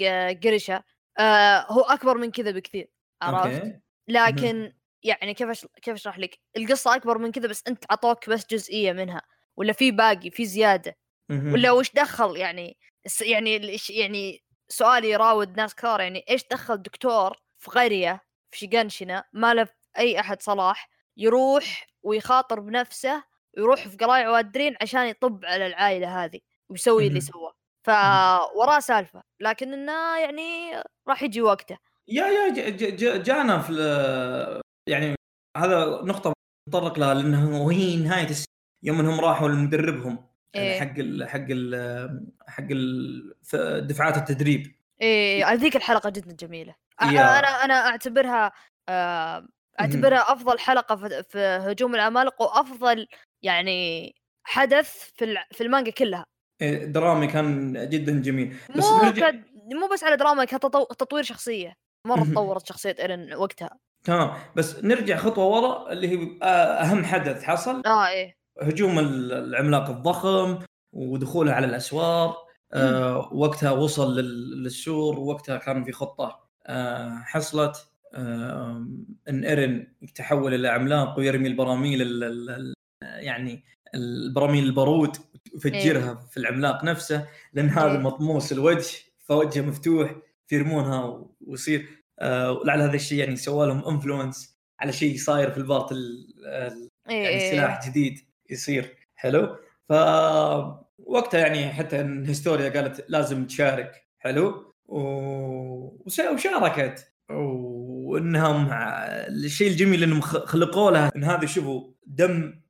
قرشة آه، هو أكبر من كذا بكثير عرفت؟ لكن يعني كيف أش... كيف أشرح لك؟ القصة أكبر من كذا بس أنت عطوك بس جزئية منها ولا في باقي في زيادة مهم. ولا وش دخل يعني يعني يعني سؤالي يراود ناس كثار يعني إيش دخل دكتور في قرية في شيغانشنا ما له أي أحد صلاح يروح ويخاطر بنفسه ويروح في قلايع وادرين عشان يطب على العائلة هذه ويسوي اللي. سواه فوراه سالفة لكن إنه يعني راح يجي وقته. يا يا ج- ج- ج- جانا في يعني هذا نقطة نتطرق لها لأنه وهي نهاية الس... يوم إنهم راحوا لمدربهم يعني إيه. حق ال حق ال حق ال دفعات التدريب. إيه هذيك الحلقة جدا جميلة. يا. أنا أنا أعتبرها آه، أعتبرها أفضل حلقة في, هجوم العمالقه وأفضل يعني حدث في في المانجا كلها. درامي كان جدا جميل. بس مو نرجع كد... مو بس على دراما كتطوير شخصية. مرة. تطورت شخصية إيرين وقتها. تمام. بس نرجع خطوة ورا اللي هي أهم حدث حصل. آه إيه. هجوم ال- العملاق الضخم ودخوله على الأسوار. آه وقتها وصل لل- للسور وقتها كان في خطة آه حصلت. آه إن إيرين يتحول إلى عملاق ويرمي البراميل ال ال ال يعني البراميل البارود يفجرها في العملاق نفسه لأن هذا إيه. مطموس الوجه فوجهه مفتوح فيرمونها ويصير آه ولعل هذا الشيء يعني سوى لهم influence على شيء صاير في البارت ال- إيه يعني إيه. سلاح جديد يصير. حلو؟ ف وقتها يعني حتى إن هيستوريا قالت لازم تشارك حلو؟ و... وش- وشاركت. وإنهم الشيء الجميل إنهم خلقوا لها إن هذا شوفوا دم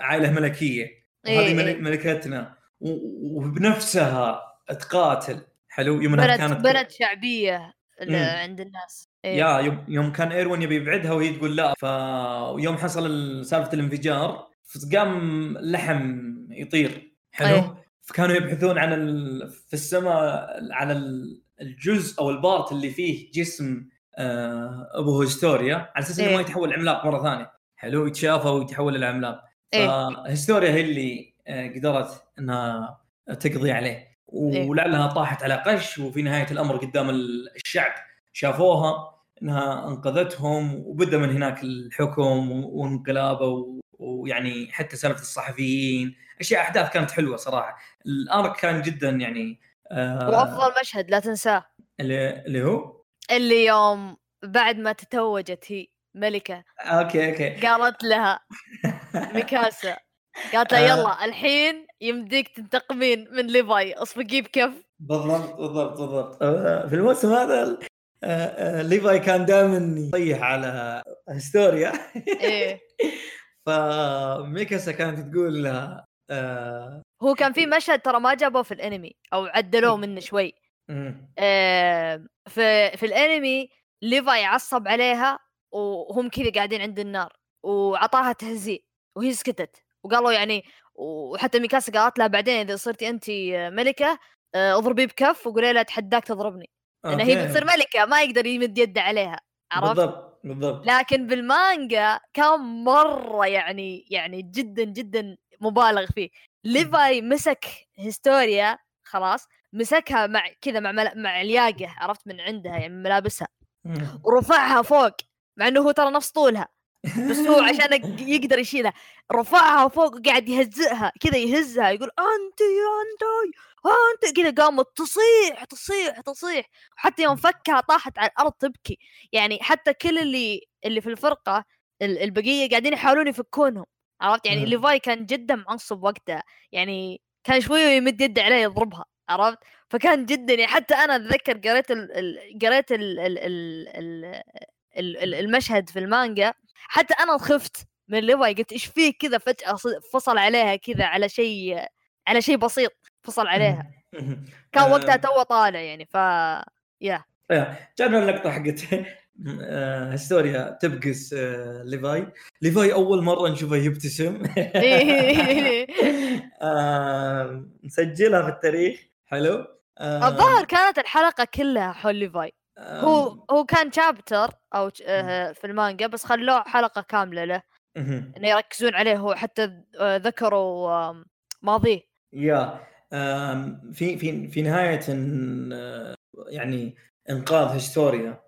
عائلة ملكية وهذه إيه، إيه. ملكتنا وبنفسها تقاتل حلو يوم انها كانت بنت شعبية. عند الناس إيه. يا يوم كان إيرين يبي يبعدها وهي تقول لا فيوم حصل ال- سالفة الانفجار قام اللحم يطير حلو أيه. فكانوا يبحثون عن ال... في السماء على ال- الجزء أو البارت اللي فيه جسم آه أبو هيستوريا على أساس إنه إيه. ما يتحول عملاق مرة ثانية حلو يتشافى ويتحول إلى عملاق. إيه. فهيستوريا هي اللي آه، قدرت إنها تقضي عليه. إيه. ولعلها طاحت على قش وفي نهاية الأمر قدام ال- الشعب شافوها إنها أنقذتهم وبدأ من هناك الحكم وانقلابه ويعني حتى سالفه الصحفيين. أشياء أحداث كانت حلوة صراحة. ال arc كان جدا يعني آه وافضل مشهد لا تنساه. اللي, اللي هو؟ اللي يوم بعد ما تتوجت هي. ملكة. أوكي أوكي. قالت لها ميكاسا قالت لها آه. يلا الحين يمديك تنتقمين من ليفاي. اصفقيه بكف بالضبط بالضبط بالضبط. آه، في الموسم هذا آه، ليفاي كان دائما يطيح على هيستوريا إيه. فميكاسا كانت تقول لها آه، هو كان في مشهد ترى ما جابوه في الانمي أو عدلوه منه شوي. آه، في في الانمي ليفاي عصب عليها وهم كذا قاعدين عند النار وعطاها تهزيء وهي سكتت وقالوا يعني وحتى ميكاسا قالت لها بعدين إذا صرتي انت ملكة آه، اضربيه بكف وقولي لها أتحداك تضربني لأن هي. بتصير ملكة ما يقدر يمد يده عليها عرفت؟ بالضبط بالضبط لكن بالمانجا كان مرة يعني يعني جدا جدا مبالغ فيه ليفاي مسك هيستوريا خلاص مسكها مع كذا مع. مع الياقة عرفت من عندها يعني من ملابسها. ورفعها فوق مع انه هو ترى نفس طولها بس هو عشان يقدر يشيلها رفعها فوق وقاعد يهزئها كذا يهزها يقول انت انت انت كذا قامت تصيح تصيح تصيح وحتى يوم فكها طاحت على الأرض تبكي يعني حتى كل اللي اللي في الفرقة ال- البقية قاعدين يحاولون يفكونهم عرفت يعني مم. ليفاي كان جدا معصب وقتها يعني كان شوية يمد يده عليه يضربها عرفت فكان جدا يعني حتى أنا أتذكر قريت. ال... قريت ال... ال... ال... ال... ال- ال- المشهد في المانجا حتى أنا خفت من ليفاي قلت إيش فيه كذا؟ فجأة فصل عليها كذا على شيء على شيء بسيط فصل عليها. كان وقتها آه، تو طالع يعني ف يا. جانا اللقطة حقت آه، هيستوريا تبكس آه، ليفاي. ليفاي أول مرة نشوفه يبتسم. آه، مسجلها في التاريخ. حلو. آه، الظاهر كانت الحلقة كلها حول ليفاي. آه، هو هو كان chapter أو آه، في المانجا بس خلوه حلقة كاملة له. إنه يركزون عليه هو حتى آه، ذكروا ماضيه يا في في في نهاية آه، يعني إنقاذ هيستوريا.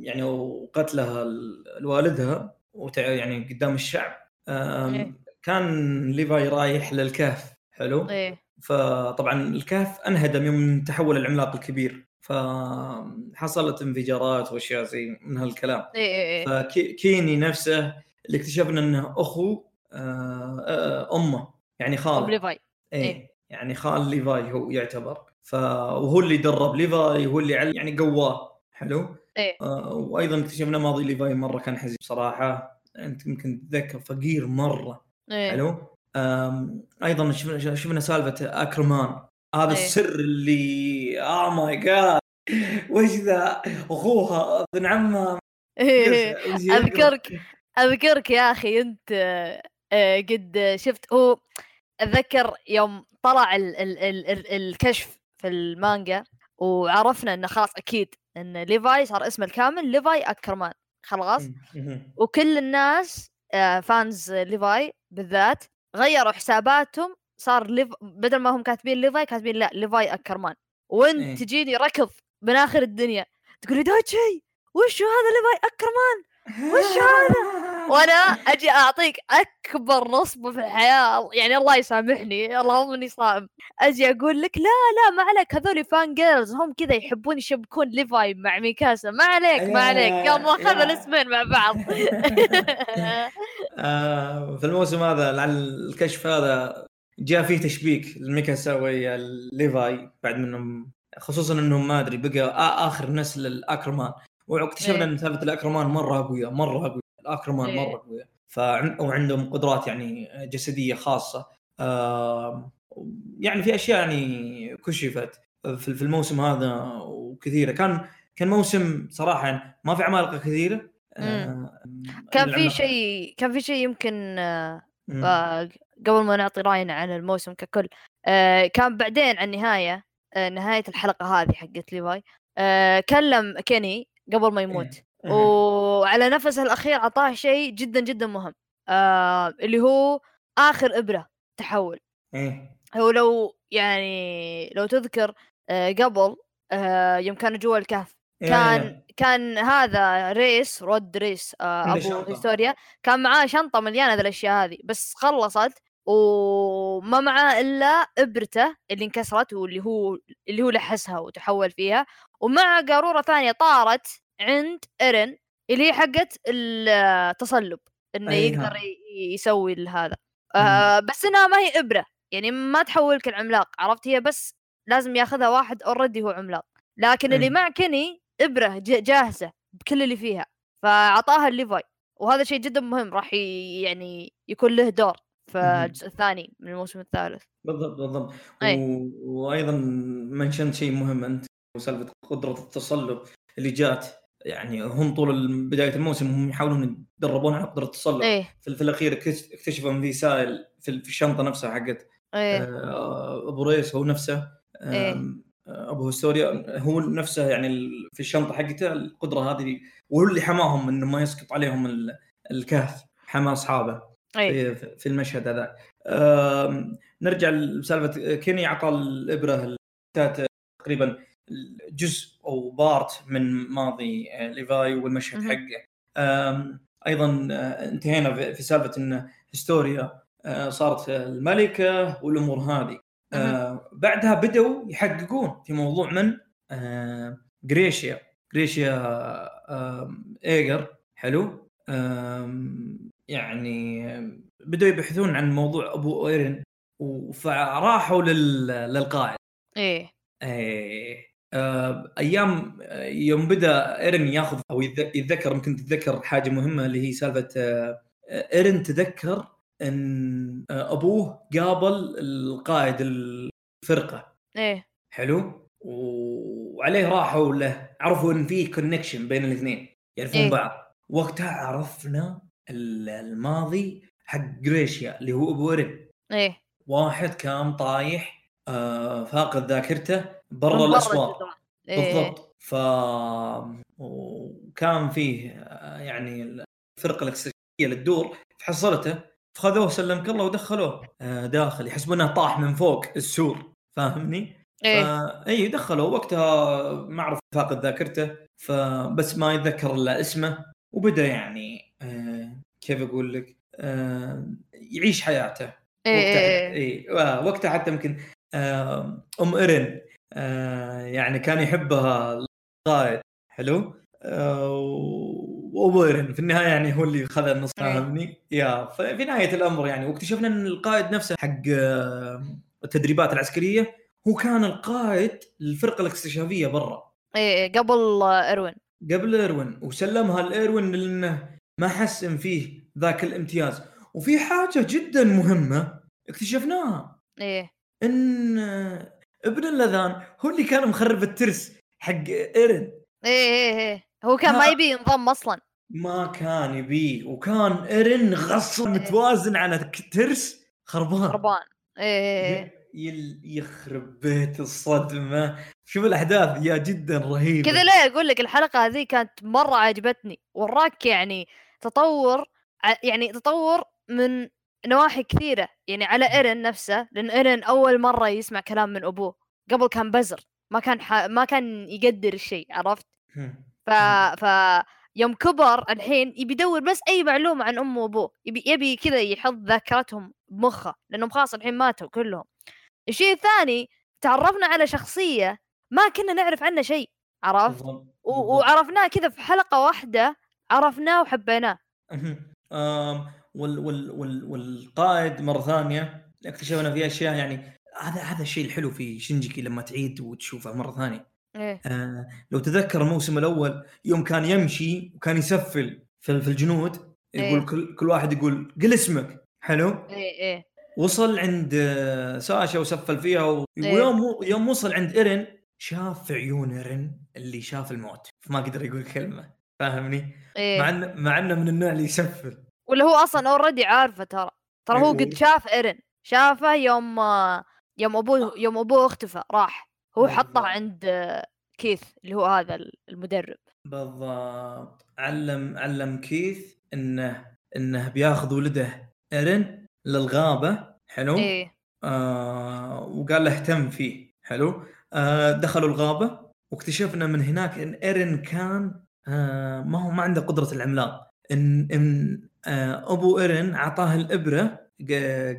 يعني وقتلها ال- والدها وتع- يعني قدام الشعب. إيه. كان ليفاي رايح للكهف. حلو. إيه. فطبعا الكهف انهدم يوم تحول العملاق الكبير. فحصلت انفجارات وأشياء زي من هالكلام. إيه إيه إيه. فكيني نفسه اللي اكتشفنا إنه أخو آه، آه، أمه يعني خال. ليفاي. إيه إيه. يعني خال ليفاي هو يعتبر. ف وهو اللي درب ليفاي هو اللي عل... يعني قواه. حلو؟ إيه. آه وأيضا اكتشفنا ماضي ليفاي مرة كان حزين بصراحة. أنت يمكن تتذكر فقير مرة. إيه. حلو؟ آم، أيضا شفنا شفنا سالفة أكرمان. هذا إيه. السر اللي آه my God وش ذا؟ أخوها ابن عمها أذكرك أذكرك يا أخي أنت آه، قد شفت هو أتذكر يوم طلع ال ال ال ال الكشف في المانجا وعرفنا إنه خلاص أكيد إن ليفاي صار اسمه الكامل ليفاي أكرمان. خلاص؟ وكل الناس fans آه، ليفاي بالذات غيروا حساباتهم صار ليف بدل ما هم كاتبين ليفاي كاتبين لا ليفاي أكرمان. وانت إيه؟ تجيني ركض من آخر الدنيا تقولي دايتشي وش هذا ليفاي أكرمان؟ وش هذا؟ وأنا أجي أعطيك أكبر نصب في الحياة يعني الله يسامحني اللهم إني صائم. أجي أقول لك لا لا ما عليك هذول fan girls هم كذا يحبون يشبكون ليفاي مع ميكاسا. ما عليك ما عليك يلا خذ الاسمين مع بعض. آه، في الموسم هذا لعل الكشف هذا جاء فيه تشبيك الميكاسا ويا ليفاي بعد منهم خصوصا إنهم ما أدري بقى آخر نسل الأكرمان. واكتشفنا إيه. إن سالفة الأكرمان مرة قويه مرة قويه الأكرمان إيه. مرة قويه وعندهم قدرات يعني جسدية خاصة. آه يعني في أشياء يعني كشفت في الموسم هذا وكثيرة. كان كان موسم صراحة يعني ما في عمالقة كثيرة. آه كان في شيء كان في شيء يمكن آه قبل ما نعطي راينا عن الموسم ككل. آه كان بعدين عن النهاية آه نهاية الحلقة هذه حقت ليفاي. آه كلم كيني قبل ما يموت. إيه. وعلى نفسه الأخير أعطاه شيء جدا جدا مهم. آه اللي هو آخر إبرة تحول. إيه؟ هو لو يعني لو تذكر آه قبل آه يوم كانوا جوا الكهف. إيه، كان إيه. كان هذا ريس رود ريس آه أبو هيستوريا كان معاه شنطة مليانة ذي الأشياء هذه. بس خلصت وما معاه إلا إبرته اللي انكسرت واللي هو اللي هو لحسها وتحول فيها. ومع قارورة ثانية طارت عند إيرن اللي هي حقت التصلب إنه أيها. يقدر يسوي هذا آه بس إنها ما هي إبرة يعني ما تحولك العملاق عرفت هي؟ بس لازم ياخذها واحد already هو عملاق. لكن اللي مع كني إبرة جاهزة بكل اللي فيها فأعطاها الليفاي وهذا شيء جدا مهم راح يعني يكون له دور. في الجزء الثاني من الموسم الثالث بالضبط بالضبط. و... وأيضا mentionت شيء مهم أنت سالفه قدرة التصلب اللي جات يعني هم طول بداية الموسم هم يحاولون يتدربون على قدرة التصلب إيه؟ في, في الأخير اكتشفوا إن في سائل في الشنطة نفسها حقت إيه؟ آه، أبو ريس هو نفسه إيه؟ أبو هستوريا هو نفسه يعني في الشنطة حقته القدرة هذه وهو اللي حماهم إنه ما يسقط عليهم الكهف حمى أصحابه أيه. في, في المشهد هذا. نرجع لسالفة كيني أعطى الإبرة تقريبا جزء أو part من ماضي آه، ليفاي والمشهد حقه. أيضا آه، انتهينا في سالفة إن هستوريا آه، صارت الملكة والأمور هذه. بعدها بدأوا يحققون في موضوع من؟ جريشيا جريشيا ايجر حلو. يعني بدأوا يبحثون عن موضوع أبو ايرن فراحوا للقائد. إيه. إيه آه، أيام آه، يوم بدأ إيرن ياخذ أو يتذكر يمكن تتذكر حاجة مهمة اللي هي سالفة آه، إيرن تذكر إن أبوه قابل القائد الفرقة. إيه. حلو؟ وعليه راحوا له عرفوا إن في connection بين الاثنين يعرفون إيه؟ بعض. وقتها عرفنا الماضي حق جريشيا اللي هو أبو ايرن إيه. واحد كان طايح آه فاقد ذاكرته برا الأسواق. إيه. بالضبط. ف وكان فيه يعني الفرقة الاكستراسيه اللي تدور فحصلته فخذوه سلمك الله ودخلوه آه، داخل. يحسبونه طاح من فوق السور فاهمني؟ إيه. إي دخلوا وقتها ما اعرف فاقد ذاكرته فبس ما يتذكر إلا اسمه. وبدأ يعني آه كيف أقول لك؟ يعيش حياته. إيه وقتها اي وقتها حتى يمكن آم ايرن آه يعني كان يحبها القائد حلو؟ آه وأبو ايرن في النهاية يعني هو اللي خذ النص فاهمني؟ يا في نهاية الأمر يعني واكتشفنا إن القائد نفسه حق التدريبات العسكرية هو كان القائد للفرقة الاكتشافيه برا. إيه قبل ايروين قبل ايروين وسلمها لايروين لأنه ما حس إن فيه ذاك الامتياز. وفي حاجة جدا مهمة اكتشفناها. إيه. إن ابن اللذان هو اللي كان مخرب الترس حق إيرن. إيه إيه إيه. هو كان ما. يبي ينضم أصلا. ما كان يبيه وكان إيرن غصب متوازن على ترس خربان. خربان. إيه إيه ي- يل- يخرب بيت الصدمة. شوف الأحداث. يا جدا رهيبة. كذا ليه أقول لك الحلقة هذه كانت مرة عجبتني. وراك يعني تطور يعني تطور من نواحي كثيرة يعني على إيرن نفسه لأن إيرن أول مرة يسمع كلام من أبوه قبل كان بزر ما كان ح... ما كان يقدر الشيء عرفت هم. ف ف يوم كبر الحين يبي يدور بس أي معلومة عن امه وأبوه يبي يبي كذا يحط ذاكرتهم بمخه لأنهم خلاص الحين ماتوا كلهم الشيء الثاني تعرفنا على شخصية ما كنا نعرف عنه شيء عرفت. و-. وعرفناه كذا في حلقة واحدة عرفناه وحبيناه. وال وال وال والقائد مرة ثانية اكتشفنا فيه أشياء يعني هذا هذا الشيء الحلو في شنجيكي لما تعيد وتشوفه مرة ثانية. إيه. آه لو تذكر الموسم الأول يوم كان يمشي وكان يسفل في في الجنود يقول إيه. كل كل واحد يقول قل اسمك. حلو؟ إيه إيه. وصل عند آه، ساشا وسفل فيها و- إيه. ويوم يوم وصل عند ايرن شاف في عيون ايرن اللي شاف الموت فما قدر يقول كلمة. فاهمني؟ مع إيه انه مع إنه من النوع اللي يسفل ولا هو أصلا already عارفه ترى. ترى هو إيه. قد شاف إيرن. شافه يوم يوم أبوه يوم أبوه اختفى راح. هو. حطه عند كيث اللي هو هذا المدرب. بالضبط. علم علم كيث إنه إنه بياخذ ولده إيرن للغابة. حلو؟ إيه. آه وقال له اهتم فيه. حلو. آه دخلوا الغابة واكتشفنا من هناك إن إيرن كان آه ما هو ما عنده قدرة العملاق. إن إن آه أبو ايرن أعطاه الإبرة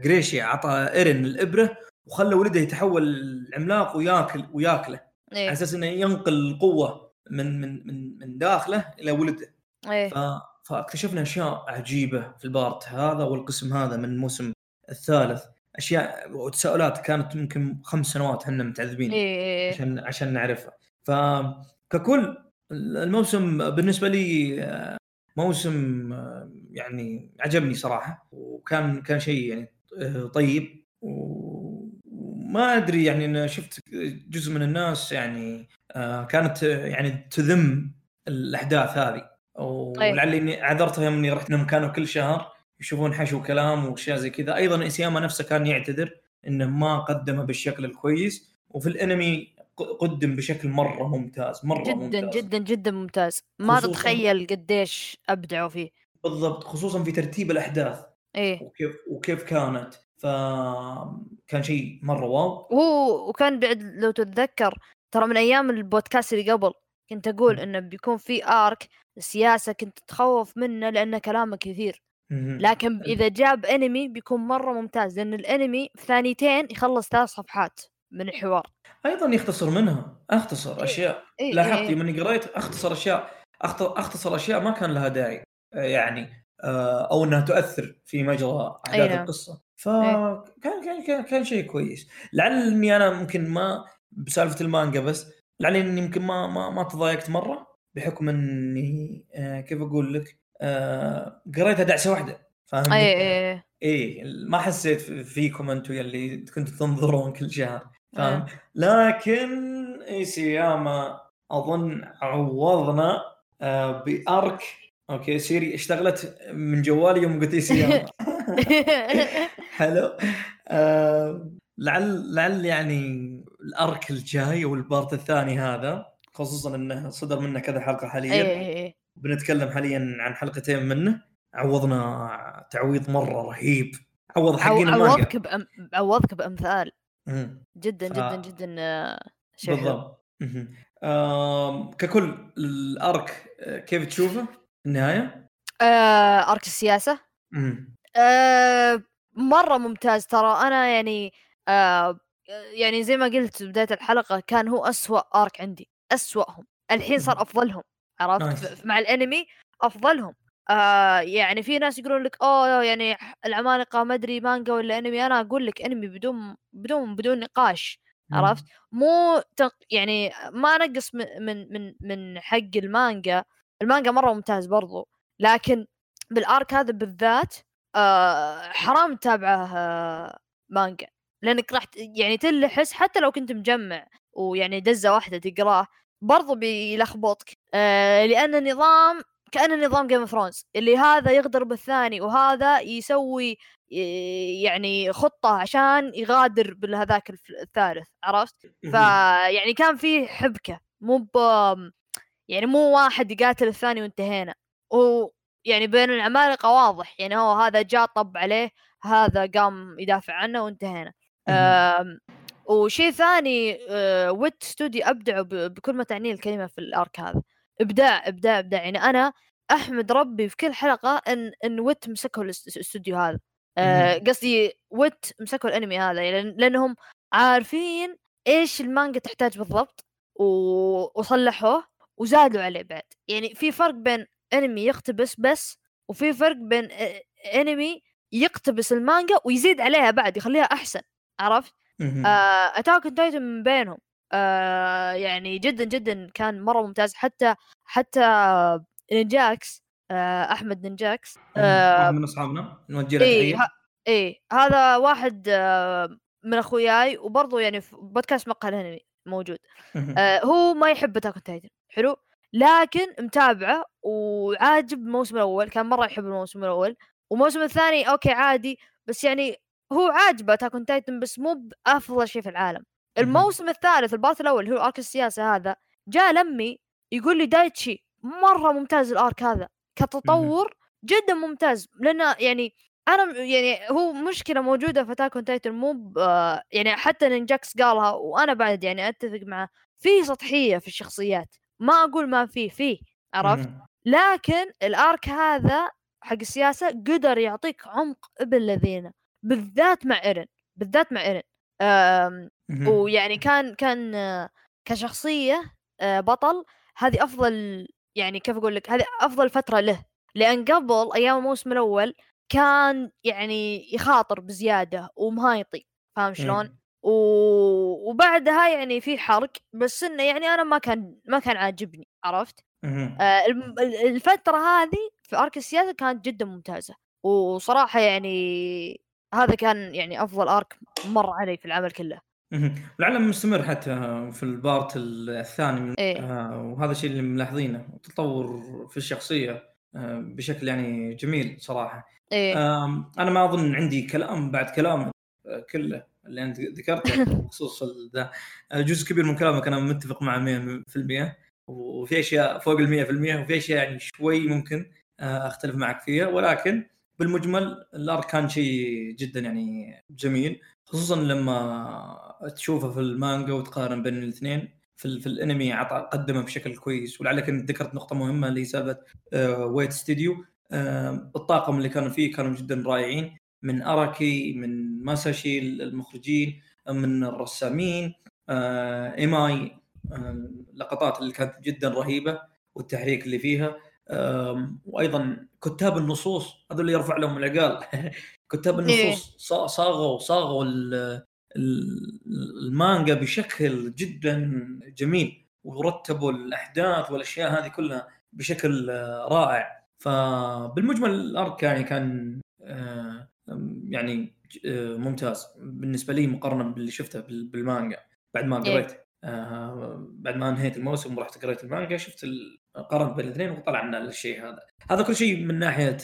جريشيا اعطى ايرن الإبرة وخلى ولده يتحول عملاق وياكل وياكله. على إيه أساس إنه ينقل القوة من من من من داخله إلى ولده. إيه. ف... فاكتشفنا أشياء عجيبة في ال part هذا والقسم هذا من الموسم الثالث. أشياء وتساؤلات كانت يمكن خمس سنوات إحنا متعذبين إيه إيه عشان عشان نعرفها. فككل الموسم بالنسبة لي آه، موسم آه، يعني عجبني صراحة وكان كان شيء يعني آه، طيب وما أدري يعني أنا شفت جزء من الناس يعني كانت يعني تذم الأحداث هذه ولعلي اني عذرتها يوم إني رحت انهم كانوا كل شهر يشوفون حشو كلام وأشياء زي كذا. أيضا إسياما نفسه كان يعتذر إنه ما قدمه بالشكل الكويس وفي الأنمي قدم بشكل مرة ممتاز مرة جدا ممتاز. جدا جدا ممتاز. ما تتخيل قديش أبدعوا فيه. بالضبط خصوصا في ترتيب الأحداث. إيه. وكيف وكيف كانت. فكان شيء مرة واو. وهو وكان بعد لو تتذكر ترى من أيام البودكاست اللي قبل كنت أقول. إنه بيكون في ارك سياسة كنت تخوف منه لأنه كلامه كثير. لكن إذا جاب انمي بيكون مرة ممتاز لأن الانمي في ثانيتين يخلص ثلاث صفحات. من الحوار أيضا يختصر منها أختصر أشياء. إيه لاحظت إيه. اني قريت أختصر أشياء أختصر أشياء ما كان لها داعي آه، يعني آه، أو إنها تؤثر في مجرى أحداث نعم. القصة. فكان كان كان, كان شيء كويس. لعل اني أنا ممكن ما بسالفة المانجا بس لعلي اني يمكن ما ما ما تضايقت مرة بحكم إني آه، كيف أقول لك قريتها دعسة واحدة فاهمني؟ اي اي إيه ما حسيت فيكم أنتم يلي كنتوا تنظرون كل شهر. فاهم؟ إيه. لكن إيساياما أظن عوضنا آه ب arc. okay سيري اشتغلت من جوالي يوم قلت إيساياما. حلو. آه لعل لعل يعني ال arc الجاي وال part الثاني هذا خصوصا إنه صدر منه كذا حلقة اي حاليا اي اي بنتكلم حاليا عن حلقتين منه. عوضنا تعويض مرة رهيب. عوض حقين عو- عوضك بأم... عوضك بأمثال. جدا ف- جدا جدا آه، شيء. بالضبط. آم، ككل ال arc آه، كيف تشوفه النهاية؟ آه، أرك السياسة. آه، مرة ممتاز ترى أنا يعني آه، يعني زي ما قلت بداية الحلقة كان هو أسوأ أرك عندي أسوأهم الحين صار. أفضلهم عرفت مع الأنمي أفضلهم آه يعني في ناس يقولون لك أوه يعني العمالقه ما أدري مانجا ولا أنمي أنا أقول لك أنمي بدون بدون بدون نقاش عرفت؟ مو تق... يعني ما نقص من من من من حق المانجا المانجا مرة ممتاز برضو لكن بال arc هذا بالذات آه حرام تتابعه آه مانجا لأنك راح يعني تلحس حتى لو كنت مجمع ويعني دزة واحدة تقراه برضو بيلخبطك آه لأن النظام كان نظام Game of Thrones اللي هذا يغدر بالثاني وهذا يسوي يعني خطة عشان يغدر بالهذاك الثالث عرفت؟ فيعني كان في حبكة مو ب يعني مو واحد يقاتل الثاني وانتهينا. ويعني بين العمالقة واضح يعني هو هذا جاء طب عليه هذا قام يدافع عنه وانتهينا. وشيء ثاني آه، Wit Studio أبدعوا بكل ما تعنيه الكلمة في ال arc هذا إبداع إبداع إبداع. يعني أنا أحمد ربي في كل حلقة إن إن Wit مسكوا الاستوديو هذا. آه، قصدي Wit مسكوا الأنمي هذا. يعني لأنهم عارفين إيش المانجا تحتاج بالضبط وصلحوه وزادوا عليه بعد. يعني في فرق بين أنمي يقتبس بس وفي فرق بين أنمي يقتبس المانجا ويزيد عليها بعد يخليها أحسن. عرفت؟ Attack on Titan من بينهم. آه يعني جدا جدا كان مرة ممتاز. حتى حتى نينجاكس آه أحمد نينجاكس آه من أصحابنا نوجه له إيه ها إيه هذا واحد آه من أخوياي. وبرضه يعني في بودكاست مقهى الانمي موجود. آه هو ما يحب Attack Titan حلو؟ لكن متابعه وعاجب الموسم الأول. كان مرة يحب الموسم الأول. والموسم الثاني okay عادي. بس يعني هو عاجبه Attack Titan بس مو بأفضل شيء في العالم. الموسم الثالث ال part الأول اللي هو arc السياسة هذا جاء لمي يقول لي دايتشي مرة ممتاز ال arc هذا كتطور جدا ممتاز. لأنه يعني أنا يعني هو مشكلة موجودة في Attack Titan مو يعني حتى نينجاكس قالها وأنا بعد يعني أتفق معه في سطحية في الشخصيات. ما أقول ما في في عرفت؟ لكن ال arc هذا حق السياسة قدر يعطيك عمق ابن الذين بالذات مع ايرن بالذات مع ايرن ويعني كان كان كشخصية آه، بطل هذه أفضل يعني كيف أقول لك هذه أفضل فترة له لأن قبل أيام الموسم الأول كان يعني يخاطر بزيادة ومهايطي فاهم شلون؟ و... وبعدها يعني في حرق بس إنه يعني أنا ما كان ما كان عاجبني عرفت؟ آه الفترة هذه في أرك السياسة كانت جدا ممتازة وصراحة يعني هذا كان يعني أفضل أرك مر علي في العمل كله العالم مستمر حتى في ال part الثاني إيه؟ آه وهذا الشيء اللي ملاحظينه تطور في الشخصية آه بشكل يعني جميل صراحة إيه؟ آه أنا ما أظن عندي كلام بعد كلامك آه كله اللي أنت ذكرته بخصوص ذا آه، جزء كبير من كلامك أنا متفق معه 100% وفي أشياء فوق ال 100% وفي أشياء يعني شوي ممكن آه، أختلف معك فيها ولكن بالمجمل ال arc كان شيء جدا يعني جميل خصوصا لما تشوفه في المانجا وتقارن بين الاثنين. في, في الأنمي عطى قدمه بشكل كويس ولعلك انت ذكرت نقطة مهمة اللي سالفة آه Wit Studio آه الطاقم اللي كانوا فيه كانوا جدا رائعين. من أراكي من ماساشي المخرجين من الرسامين آه إيماي اللقطات اللي كانت جدا رهيبة والتحريك اللي فيها. وأيضا كتاب النصوص هذول اللي يرفع لهم العقال كتاب إيه. النصوص صاغوا صاغوا المانجا بشكل جدا جميل ورتبوا الأحداث والأشياء هذه كلها بشكل رائع فبالمجمل الأرك يعني كان يعني آه، ممتاز بالنسبة لي مقارنة باللي شفته بالمانجا بعد ما إيه. قريت آه، بعد ما انهيت الموسم ورحت قريت المانجا شفت قارنت بين الاثنين وطلع لنا الشيء هذا. هذا كل شيء من ناحية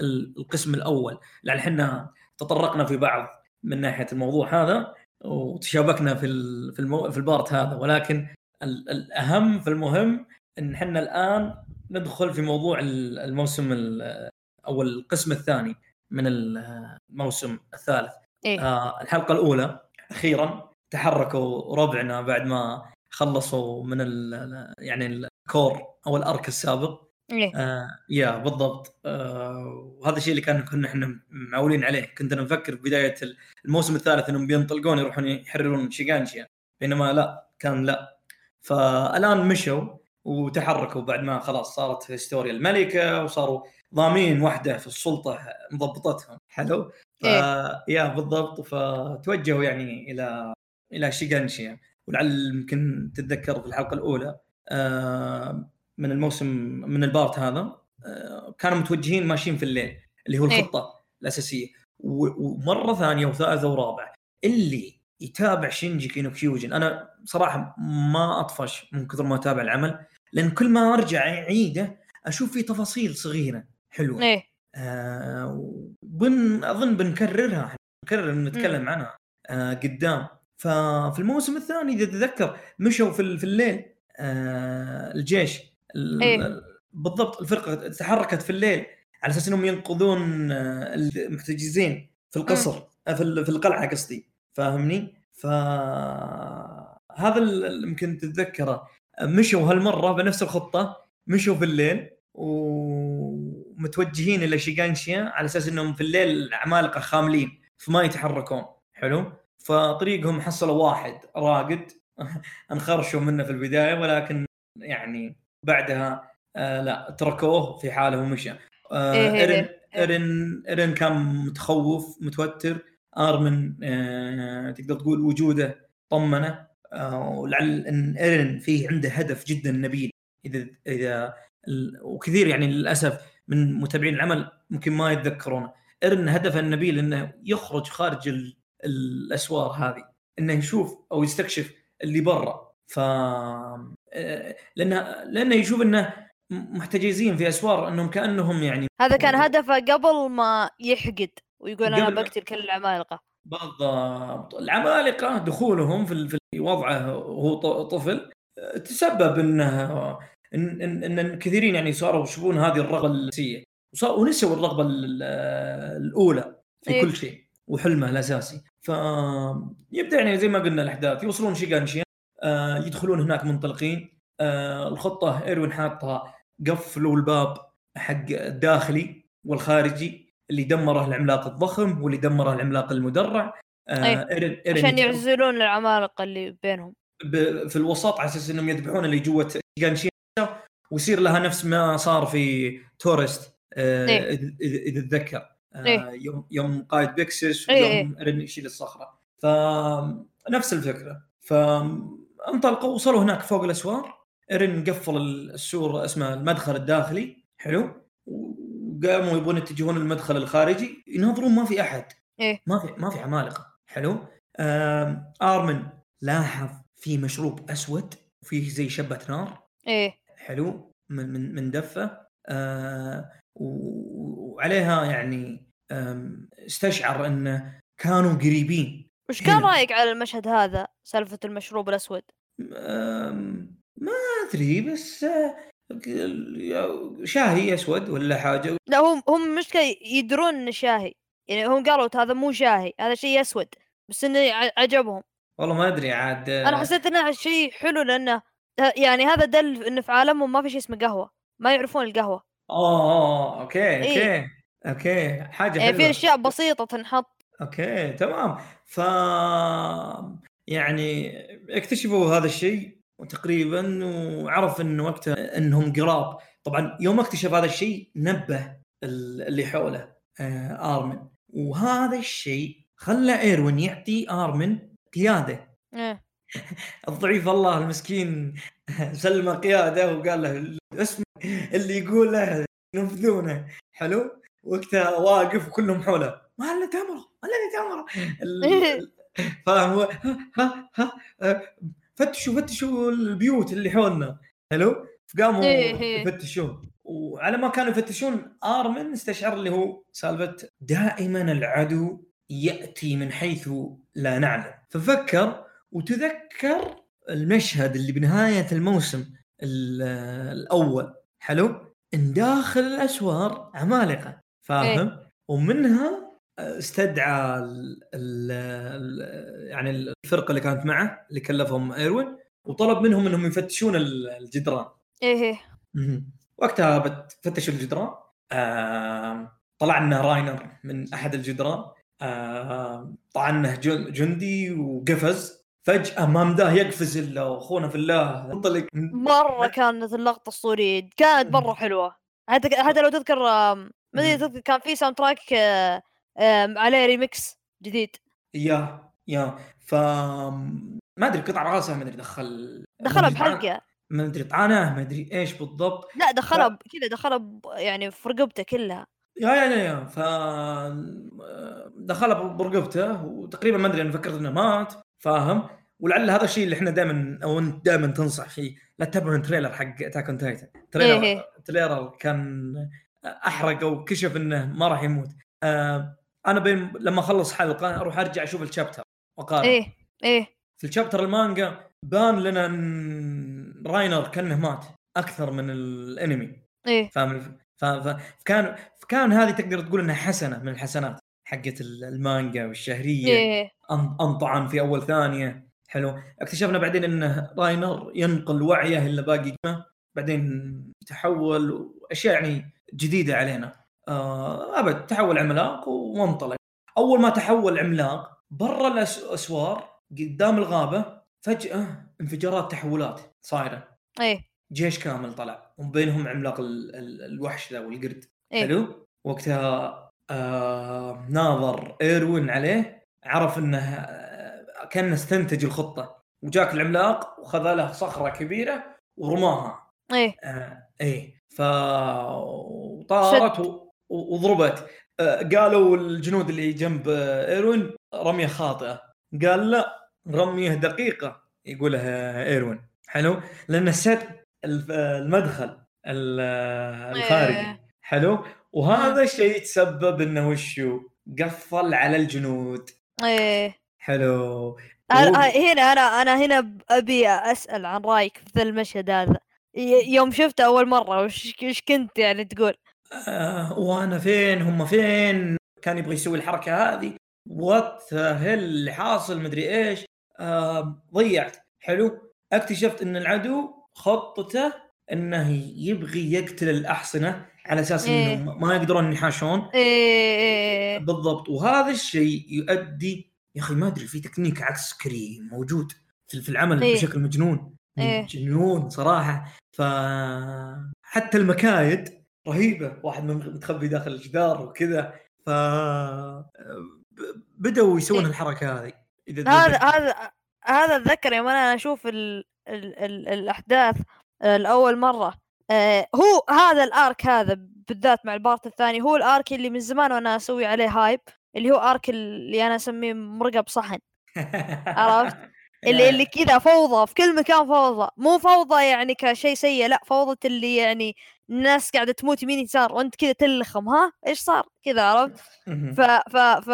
القسم الأول. لأن إحنا تطرقنا في بعض من ناحية الموضوع هذا وتشابكنا في في, المو... في البارت هذا. ولكن الأهم في المهم إن إحنا الآن ندخل في موضوع الموسم أو القسم الثاني من الموسم الثالث. إيه؟ آه الحلقة الأولى أخيرا تحركوا ربعنا بعد ما خلصوا من ال يعني الكور أو الأرك السابق. إيه؟ آه يا بالضبط. آه وهذا الشيء اللي كان كنا إحنا معولين عليه. مفكر في بداية الموسم الثالث إنهم بينطلقون يروحون يحررون شيغانشيا بينما لا كان لا. فالآن مشوا وتحركوا بعد ما خلاص صارت هستوريا الملكة وصاروا ضامين وحدة في السلطة مضبطتهم. حلو؟ ف... إيه؟ yeah بالضبط. فتوجهوا يعني إلى إلى شيغانشيا ولعل يمكن تتذكر في الحلقة الأولى آه من الموسم من ال part هذا آه كانوا متوجهين ماشيين في الليل اللي هو إيه. الخطة الأساسية. ومرة ثانية وثالثة ورابعه اللي يتابع Shingeki no Kyojin أنا صراحة ما أطفش من كثر ما أتابع العمل لأن كل ما أرجع أعيده أشوف فيه تفاصيل صغيرة حلوة. إيه. آه بن أظن بنكررها نكرر نتكلم عنها آه قدام. ففي الموسم الثاني إذا تتذكر مشوا في, في الليل آه الجيش إيه؟ بالضبط الفرقة تحركت في الليل على أساس إنهم ينقذون آه، المحتجزين في القصر آه، في القلعة قصدي فاهمني؟ ف هذا اللي يمكن تتذكره مشوا هالمرة بنفس الخطة مشوا في الليل ومتوجهين إلى شيغانشيا على أساس إنهم في الليل العمالقه خاملين فما يتحركون حلو فطريقهم حصلوا واحد راقد. انخرشوا منه في البداية ولكن يعني بعدها آه لا تركوه في حاله ومشى. آه إيه ايرن إيه. ايرن ايرن كان متخوف متوتر. آرمن آه تقدر تقول وجوده طمنه. آه ولعل إن ايرن فيه عنده هدف جدا نبيل. إذا إذا وكثير يعني للأسف من متابعين العمل ممكن ما يتذكرونه. ايرن هدفه النبيل إنه يخرج خارج الأسوار هذه إنه يشوف أو يستكشف اللي برا. ف لأنه لأنه يشوف إنه محتجزين في أسوار إنهم كأنهم يعني هذا كان هدفه قبل ما يحقد ويقول أنا بقتل كل العمالقة. بالضبط. العمالقة دخولهم في وضعه وهو طفل تسبب إنه إن إن, إن كثيرين يعني صاروا يشوفون هذه الرغبة الاساسيه ونسوا الرغبة الأولى في إيه؟ كل شيء. وحلمه الاساسي فيبدا يعني زي ما قلنا الاحداث يوصلون شيغانشيا آه يدخلون هناك منطلقين آه الخطه ايروين حاطها قفلوا الباب حق الداخلي والخارجي اللي دمره العملاق الضخم واللي دمره العملاق المدرع آه إيرين إيرين عشان يعزلون العمالقه اللي بينهم في الوسط على أساس انهم يذبحون اللي جوه جانشين ويصير لها نفس ما صار في تورست آه إيه؟ اذا تتذكر آه إيه؟ يوم يوم قائد بيكسس ويوم إيه؟ إيرين يشيل الصخرة. فنفس الفكرة. فانطلقوا وصلوا هناك فوق الأسوار. ايرن قفل السور اسمه المدخل الداخلي. حلو. وقاموا يبغون يتجهون المدخل الخارجي. ينظرون ما في أحد. إيه. ما في ما في عمالقة. حلو. آرمن لاحظ في مشروب أسود وفيه زي شبة نار. إيه. حلو. من من من دفه. آه وعليها يعني استشعر انه كانوا قريبين. وش كان رأيك على المشهد هذا؟ سالفة المشروب الأسود؟ ما أدري بس شاهي أسود ولا حاجة؟ لا هم هم مشكلة يدرون إنه شاهي. يعني هم قالوا هذا مو شاهي هذا شيء أسود بس إنه عجبهم. والله ما أدري عاد أنا حسيت إنه شيء حلو لأنه يعني هذا دل إنه في عالمهم ما في شيء اسمه قهوة ما يعرفون القهوة. آه okay okay إيه؟ okay حاجة يعني في أشياء بسيطة تنحط. okay تمام. ف يعني اكتشفوا هذا الشيء وتقريبا وعرف انه وقتها إنهم قراب. طبعا يوم اكتشف هذا الشيء نبه اللي حوله آه آرمن. وهذا الشيء خلى إيروين يعطي آرمن قيادة. إيه. الضعيف الله المسكين سلمه قيادة وقال له اسم اللي يقول له ينفذونه. حلو؟ وقتها واقف وكلهم حوله. ما الا تمره ما الا تمره فاهم ها ها فتشوا فتشوا البيوت اللي حولنا. حلو؟ فقاموا إيه، إيه. يفتشون. وعلى ما كانوا يفتشون آرمن استشعر اللي هو سالفة دائما العدو يأتي من حيث لا نعلم. ففكر وتذكر المشهد اللي بنهاية الموسم الأول. حلو؟ إن داخل الأسوار عمالقة فاهم؟ إيه؟ ومنها استدعى ال ال يعني الفرقة اللي كانت معه اللي كلفهم إيروين وطلب منهم إنهم يفتشون الجدران. إيه وقتها بتفتشوا الجدران. آه طلع لنا راينر من أحد الجدران. آه طعنه جندي وقفز. فجأة ما مداه يقفز إلا اخونا في الله. انطلق مرة كانت اللقطة الصورية كانت مرة حلوة. هذا هذا لو تذكر ما أدري كان في soundtrack آه عليه ريمكس جديد. yeah yeah. ف ما أدري قطع راسه ما أدري دخل دخلها بحلقة. ما أدري طعنه ما أدري إيش بالضبط. لا دخلها ف... كذا دخلها يعني في رقبته كلها. yeah yeah yeah, ف دخلها برقبته وتقريبا ما أدري أنا فكرت إنه مات. فاهم؟ ولعل هذا الشيء اللي إحنا دائما أو أنت دائما تنصح فيه. لا تتابعون trailer حق Attack on Titan trailer إيه. trailer كان أحرق أو كشف إنه ما راح يموت. آه أنا بين لما أخلص حلقة أروح أرجع أشوف الشابتر وأقارن. إيه إيه. في الشابتر المانجا بان لنا إن راينر كأنه مات. أكثر من الأنمي. إيه. فاهم؟ فكان فكان هذه تقدر تقول إنها حسنة من الحسنات. حقت المانجا والشهرية أن- أنطعن في أول ثانية حلو. اكتشفنا بعدين انه راينر ينقل وعيه اللي باقي بعدين تحول وأشياء يعني جديدة علينا. آه أبد تحول عملاق وانطلق. أول ما تحول عملاق برا الأسوار قدام الغابة فجأة انفجارات تحولات صايرة. إيه. جيش كامل طلع وبينهم عملاق ال- ال- الوحش ذا والقرد. إيه. حلو. وقتها آه ناظر إيروين عليه عرف إنه آه، كان استنتج الخطة وجاك العملاق وخذ له صخرة كبيرة ورماها. إيه. آه إيه. ف وطارت و- وضربت. آه قالوا الجنود اللي جنب آه، إيروين رمية خاطئة. قال لا رمية دقيقة يقولها إيروين. حلو؟ لأن السد الف- المدخل ال- الخارجي إيه. حلو؟ وهذا الشيء تسبب إنه وشو؟ قفل على الجنود. إيه. حلو. أنا- وهو- هنا أنا أنا هنا أبي أسأل عن رأيك في ذا المشهد هذا. يوم شفته أول مرة وش كنت يعني تقول؟ آه وأنا فين؟ هم فين؟ كان يبغى يسوي الحركة هذه. وات هيل اللي حاصل؟ مدري إيش. آه ضيعت. حلو. اكتشفت إن العدو خطته إنه يبغي يقتل الأحصنة. على أساس إيه. انهم ما يقدرون ينحاشون إيه بالضبط وهذا الشيء يؤدي يا أخي ما أدري في تكنيك عسكري موجود في العمل إيه. بشكل مجنون إيه. مجنون صراحة ف حتى المكايد رهيبة واحد متخبي داخل الجدار وكذا ف ب- بدأوا يسوون إيه. الحركة هذه هذا. هذا هذا أتذكر يوم أنا أشوف ال ال ال الأحداث آه، لأول مرة هو هذا ال arc هذا بالذات مع ال part الثاني هو ال arc اللي من زمان وأنا أسوي عليه hype اللي هو arc اللي أنا اسميه مرقب صحن. عرفت؟ اللي اللي كذا فوضى في كل مكان فوضى. مو فوضى يعني كشيء سيء لا فوضى اللي يعني الناس قاعدة تموت يمين يسار وانت كذا تلخم ها؟ إيش صار؟ كذا عرفت. ف ف ف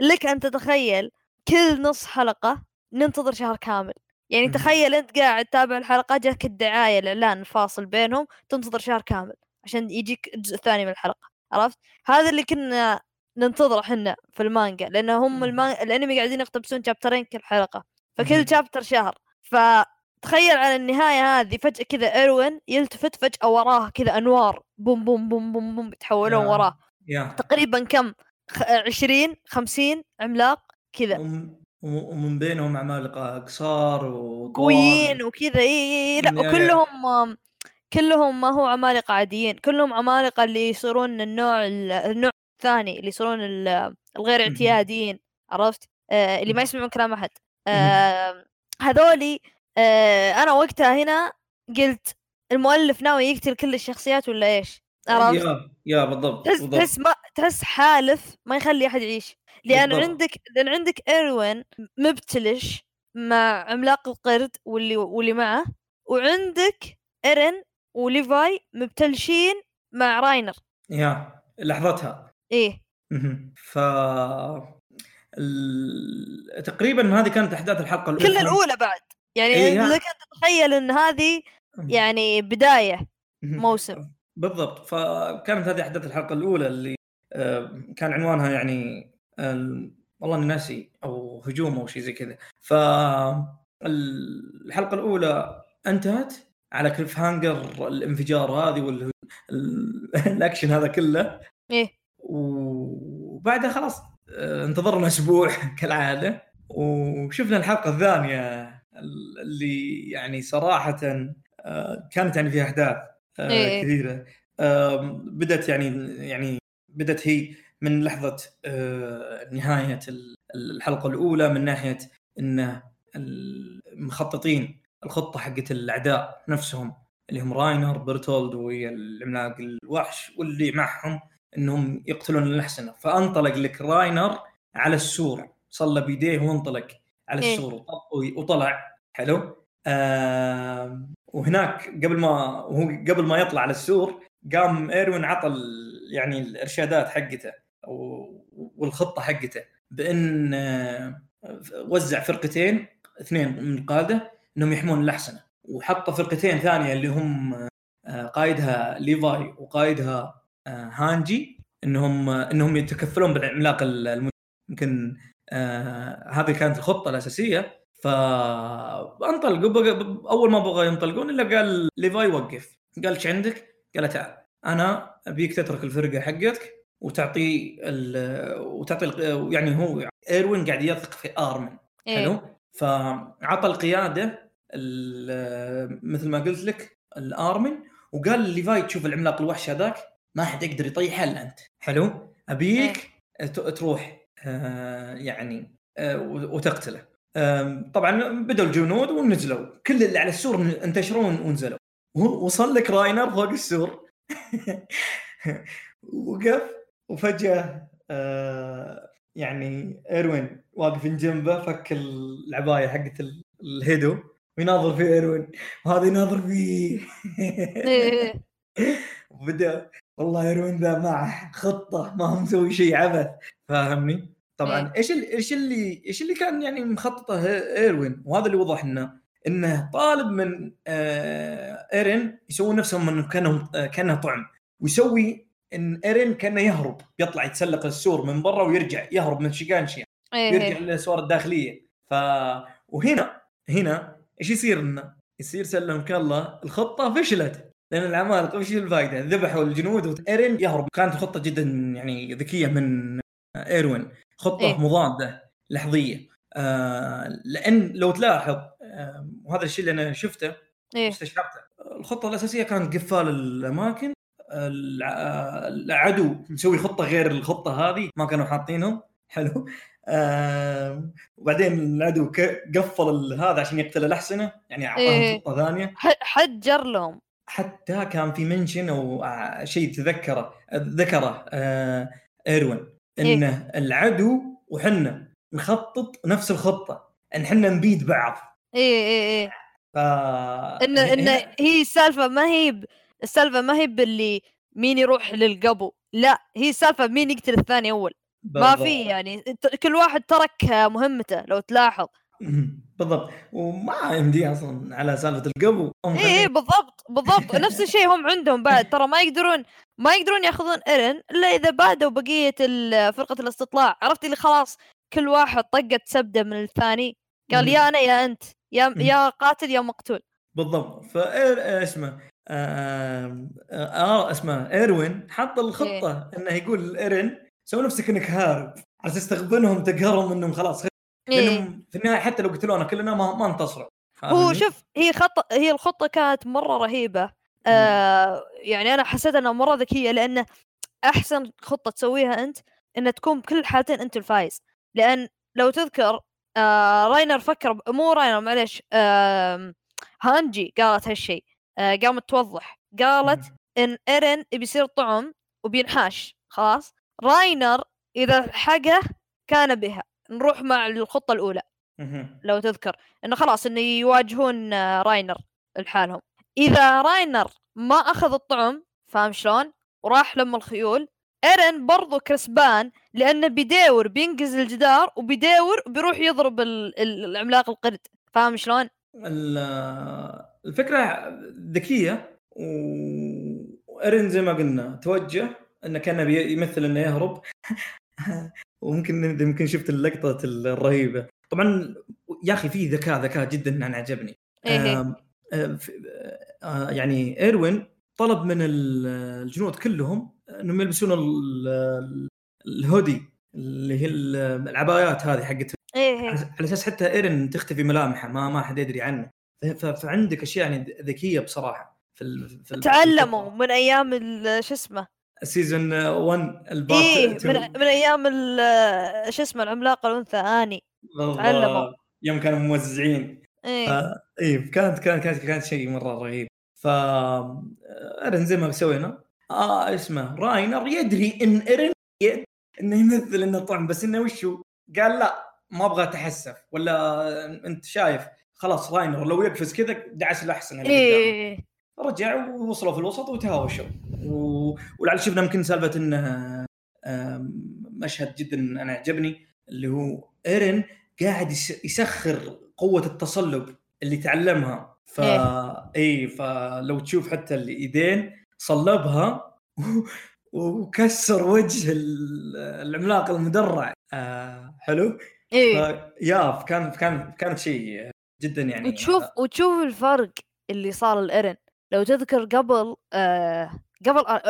لك أن تتخيل كل نص حلقة ننتظر شهر كامل. يعني. تخيل أنت قاعد تتابع الحلقة جاك الدعاية الإعلان الفاصل بينهم تنتظر شهر كامل عشان يجيك الجزء الثاني من الحلقة عرفت هذا اللي كنا ننتظره إحنا في المانجا لأنه هم مم. المان... الأنمي قاعدين يقتبسون شابترين كل حلقة. فكل شابتر شهر فتخيل على النهاية هذه فجأة كذا إيروين يلتفت فجأة وراه كذا أنوار بوم بوم بوم بوم بوم يتحولون وراه تقريبا كم خ- 20 50 عملاق كذا ومن بينهم عمالقه قصار وطوال قويين وكذا. إي إي لا. وكلهم كلهم ما هو عمالقة عاديين. كلهم عمالقة اللي يصيرون النوع ال- النوع الثاني اللي يصيرون ال- الغير. اعتياديين عرفت؟ آه اللي ما. يسمعون كلام أحد. آه هذولي آه أنا وقتها هنا قلت المؤلف ناوي يقتل كل الشخصيات ولا إيش؟ عرفت؟ يا يا بالضبط تحس بالضبط. تحس ما تحس حالف ما يخلي أحد يعيش. لأن بالضبط. عندك لأن عندك ايروين مبتلش مع عملاق القرد واللي واللي معه وعندك ايرن وليفاي مبتلشين مع راينر yeah لحظتها إيه. ف ال... تقريبا هذه كانت أحداث الحلقة الأولى كل الأولى بعد يعني إيه،. لك ان تتخيل إن هذه يعني بداية. موسم. بالضبط فكانت هذه أحداث الحلقة الأولى اللي آه، كان عنوانها يعني والله أني ناسي أو هجوم أو شيء زي كذا. ف الحلقة الأولى انتهت على cliffhanger الانفجار هذه وال ال- الأكشن هذا كله. إيه. وبعدها خلاص آه، انتظرنا أسبوع كالعادة. وشفنا الحلقة الثانية اللي يعني صراحة آه، كانت يعني فيها أحداث آه، إيه. كثيرة. بدأت يعني يعني بدأت هي من لحظة آه، نهاية ال- الحلقة الأولى من ناحية انه المخططين الخطة حقت الأعداء نفسهم اللي هم راينر برتولد والعملاق الوحش واللي معهم إنهم يقتلون الاحسنه فأنطلق لك راينر على السور. صلى بيديه وانطلق على إيه. السور وط- وطلع. حلو؟ آه وهناك قبل ما وهو قبل ما يطلع على السور قام إيروين عطى يعني الإرشادات حقته. والخطة حقته بإن آه، وزع فرقتين اثنين من القاده إنهم يحمون الاحصنه وحط فرقتين ثانية اللي هم آه، قائدها ليفاي وقائدها آه، هانجي إنهم إنهم يتكفلون بالعملاق يمكن هذه كانت الخطة الأساسية. فانطلقوا أول ما بغى ينطلقون إلا قال ليفاي وقف. قال إيش عندك؟ قال تعال أنا أبيك تترك الفرقة حقتك وتعطي وتعطي يعني هو إيروين قاعد يثق في آرمن. إيه. حلو؟ فعطى القيادة ال- مثل ما قلت لك الآرمن وقال ليفاي تشوف العملاق الوحش هذاك ما حد يقدر يطيحه إلا أنت. حلو؟ أبيك ت- تروح آه، يعني آه، وتقتله. طبعا بدوا الجنود ونزلوا. كل اللي على السور انتشروا ونزلوا. وصل لك راينر فوق السور. وقف. وفجأة آه، يعني إيروين واقف جنبه فك العباية حقت ال- الهيدو ويناظر في إيروين وهذا يناظر فيه. وبدأ والله إيروين ذا معه خطة ما هو مسوي شيء عبث فاهمني؟ طبعا إيه. إيش إيش اللي إيش اللي كان يعني مخططه إيروين وهذا اللي وضح لنا إنه طالب من آه، ايرين يسوون نفسهم انه كأنهم آه، كأنه طعم ويسوي إن إيرين كأنه يهرب يطلع يتسلق السور من برا ويرجع يهرب من شيغانشيا إيه. يرجع للاسوار الداخلية ف وهنا هنا إيش يصير لنا؟ يصير سلمك الله الخطة فشلت لأن العمالقه وش الفائده؟ ذبحوا الجنود وايرين يهرب كانت خطة جدا يعني ذكية من إيروين خطة إيه. مضادة لحظية آه لأن لو تلاحظ آه وهذا الشيء اللي أنا شفته إيه. استشعرته الخطة الأساسية كانت قفال الأماكن العدو مسوي خطة غير الخطة هذه ما كانوا حاطينهم. حلو. وبعدين العدو قفل هذا عشان يقتل الاحسنه يعني أعطاهم إيه. خطة ثانية. حجر لهم. حتى كان في منشن أو شيء تذكره ذكره آه، إيروين إنه العدو وحنا نخطط نفس الخطة إن حنا نبيد بعض. إيه إيه إيه. ف ان ان هي السالفه ما هي ب... السالفة ما هي باللي مين يروح للقبو لا هي السالفة مين يقتل الثاني أول. ما بالضبط. في يعني كل واحد ترك مهمته لو تلاحظ. بالضبط. وما يمدي أصلا على سالفة القبو. إيه إيه خلين- بالضبط بالضبط. نفس الشيء هم عندهم بعد. ترى ما يقدرون ما يقدرون يأخذون ايرن إلا إذا بعدوا بقية فرقة الاستطلاع. عرفت اللي خلاص كل واحد طقت سبدة من الثاني. قال. يا أنا يا أنت يا. يا قاتل يا مقتول. بالضبط. شو اسمه؟ آه آه اسمه إيروين حط الخطة إنه يقول ايرين سوي نفسك إنك هارب على أساس تغبنهم تقهرهم إنهم خلاص إيه. لأنهم في النهاية حتى لو قتلونا كلنا ما, ما انتصروا. هو؟ شوف هي خطة هي الخطة كانت مرة رهيبة. آه يعني أنا حسيت أنها مرة ذكية لأن أحسن خطة تسويها أنت أن تكون بكل الحالتين أنت الفايز. لأن لو تذكر آه راينر فكر ب- مو راينر معليش آه هانجي قالت هالشيء قامت توضح. قالت إن إيرين بيصير طعم وبينحاش. خلاص. راينر إذا حقه كان بها. نروح مع الخطة الأولى. لو تذكر. إنه خلاص انه يواجهون آه، راينر لحالهم. إذا راينر ما أخذ الطعم فاهم شلون؟ وراح للخيول. ايرن برضو كسبان لأنه بيداور بينقز الجدار وبيداور وبيروح يضرب ال- ال- العملاق القرد. فاهم شلون؟ الفكرة ذكية و- وإيرين زي ما قلنا توجه إنه كان يمثل إنه يهرب وممكن يمكن شفت اللقطة الرهيبة طبعا يا أخي في ذكاء ذكاء جدا أنا عجبني إيه. آم، آه، آه، يعني إيروين طلب من ال- الجنود كلهم إنهم يلبسون ال- ال- الهودي اللي هي ال- العبايات هذه حقتهم إيه. على أساس حتى ايرن تختفي ملامحه ما ما حد يدري عنه فعندك أشياء يعني ذكية بصراحة في ال- في ال- تعلموا من أيام شو اسمه؟ ال season 1 ال part إيه من, 2. من أيام شو اسمه العملاق الأنثى آني. تعلموا. يوم كانوا موزعين. إيه. ف- إيه كانت كانت كانت كانت شيء مرة رهيب. ف ايرن زي ما سوينا. آه اسمه راينر يدري إن ايرن يد- إنه يمثل إنه طعم بس إنه وشو؟ قال لا ما أبغى أتحسف. ولا أنت شايف؟ خلاص راينر لو يقفز كذا دعس الاحسن اللي إيه. رجع ووصلوا في الوسط وتهاوشوا. و... ولعل شفنا يمكن سالفة انه مشهد جدا أنا عجبني اللي هو ايرن قاعد يس- يسخر قوة التصلب اللي تعلمها. ف إي فلو تشوف حتى الإيدين صلبها وكسر وجه ال- العملاق المدرع. آه حلو؟ ف- يا كان كان كانت شيء جدا يعني وتشوف وتشوف الفرق اللي صار لإيرن لو تذكر قبل آه قبل آه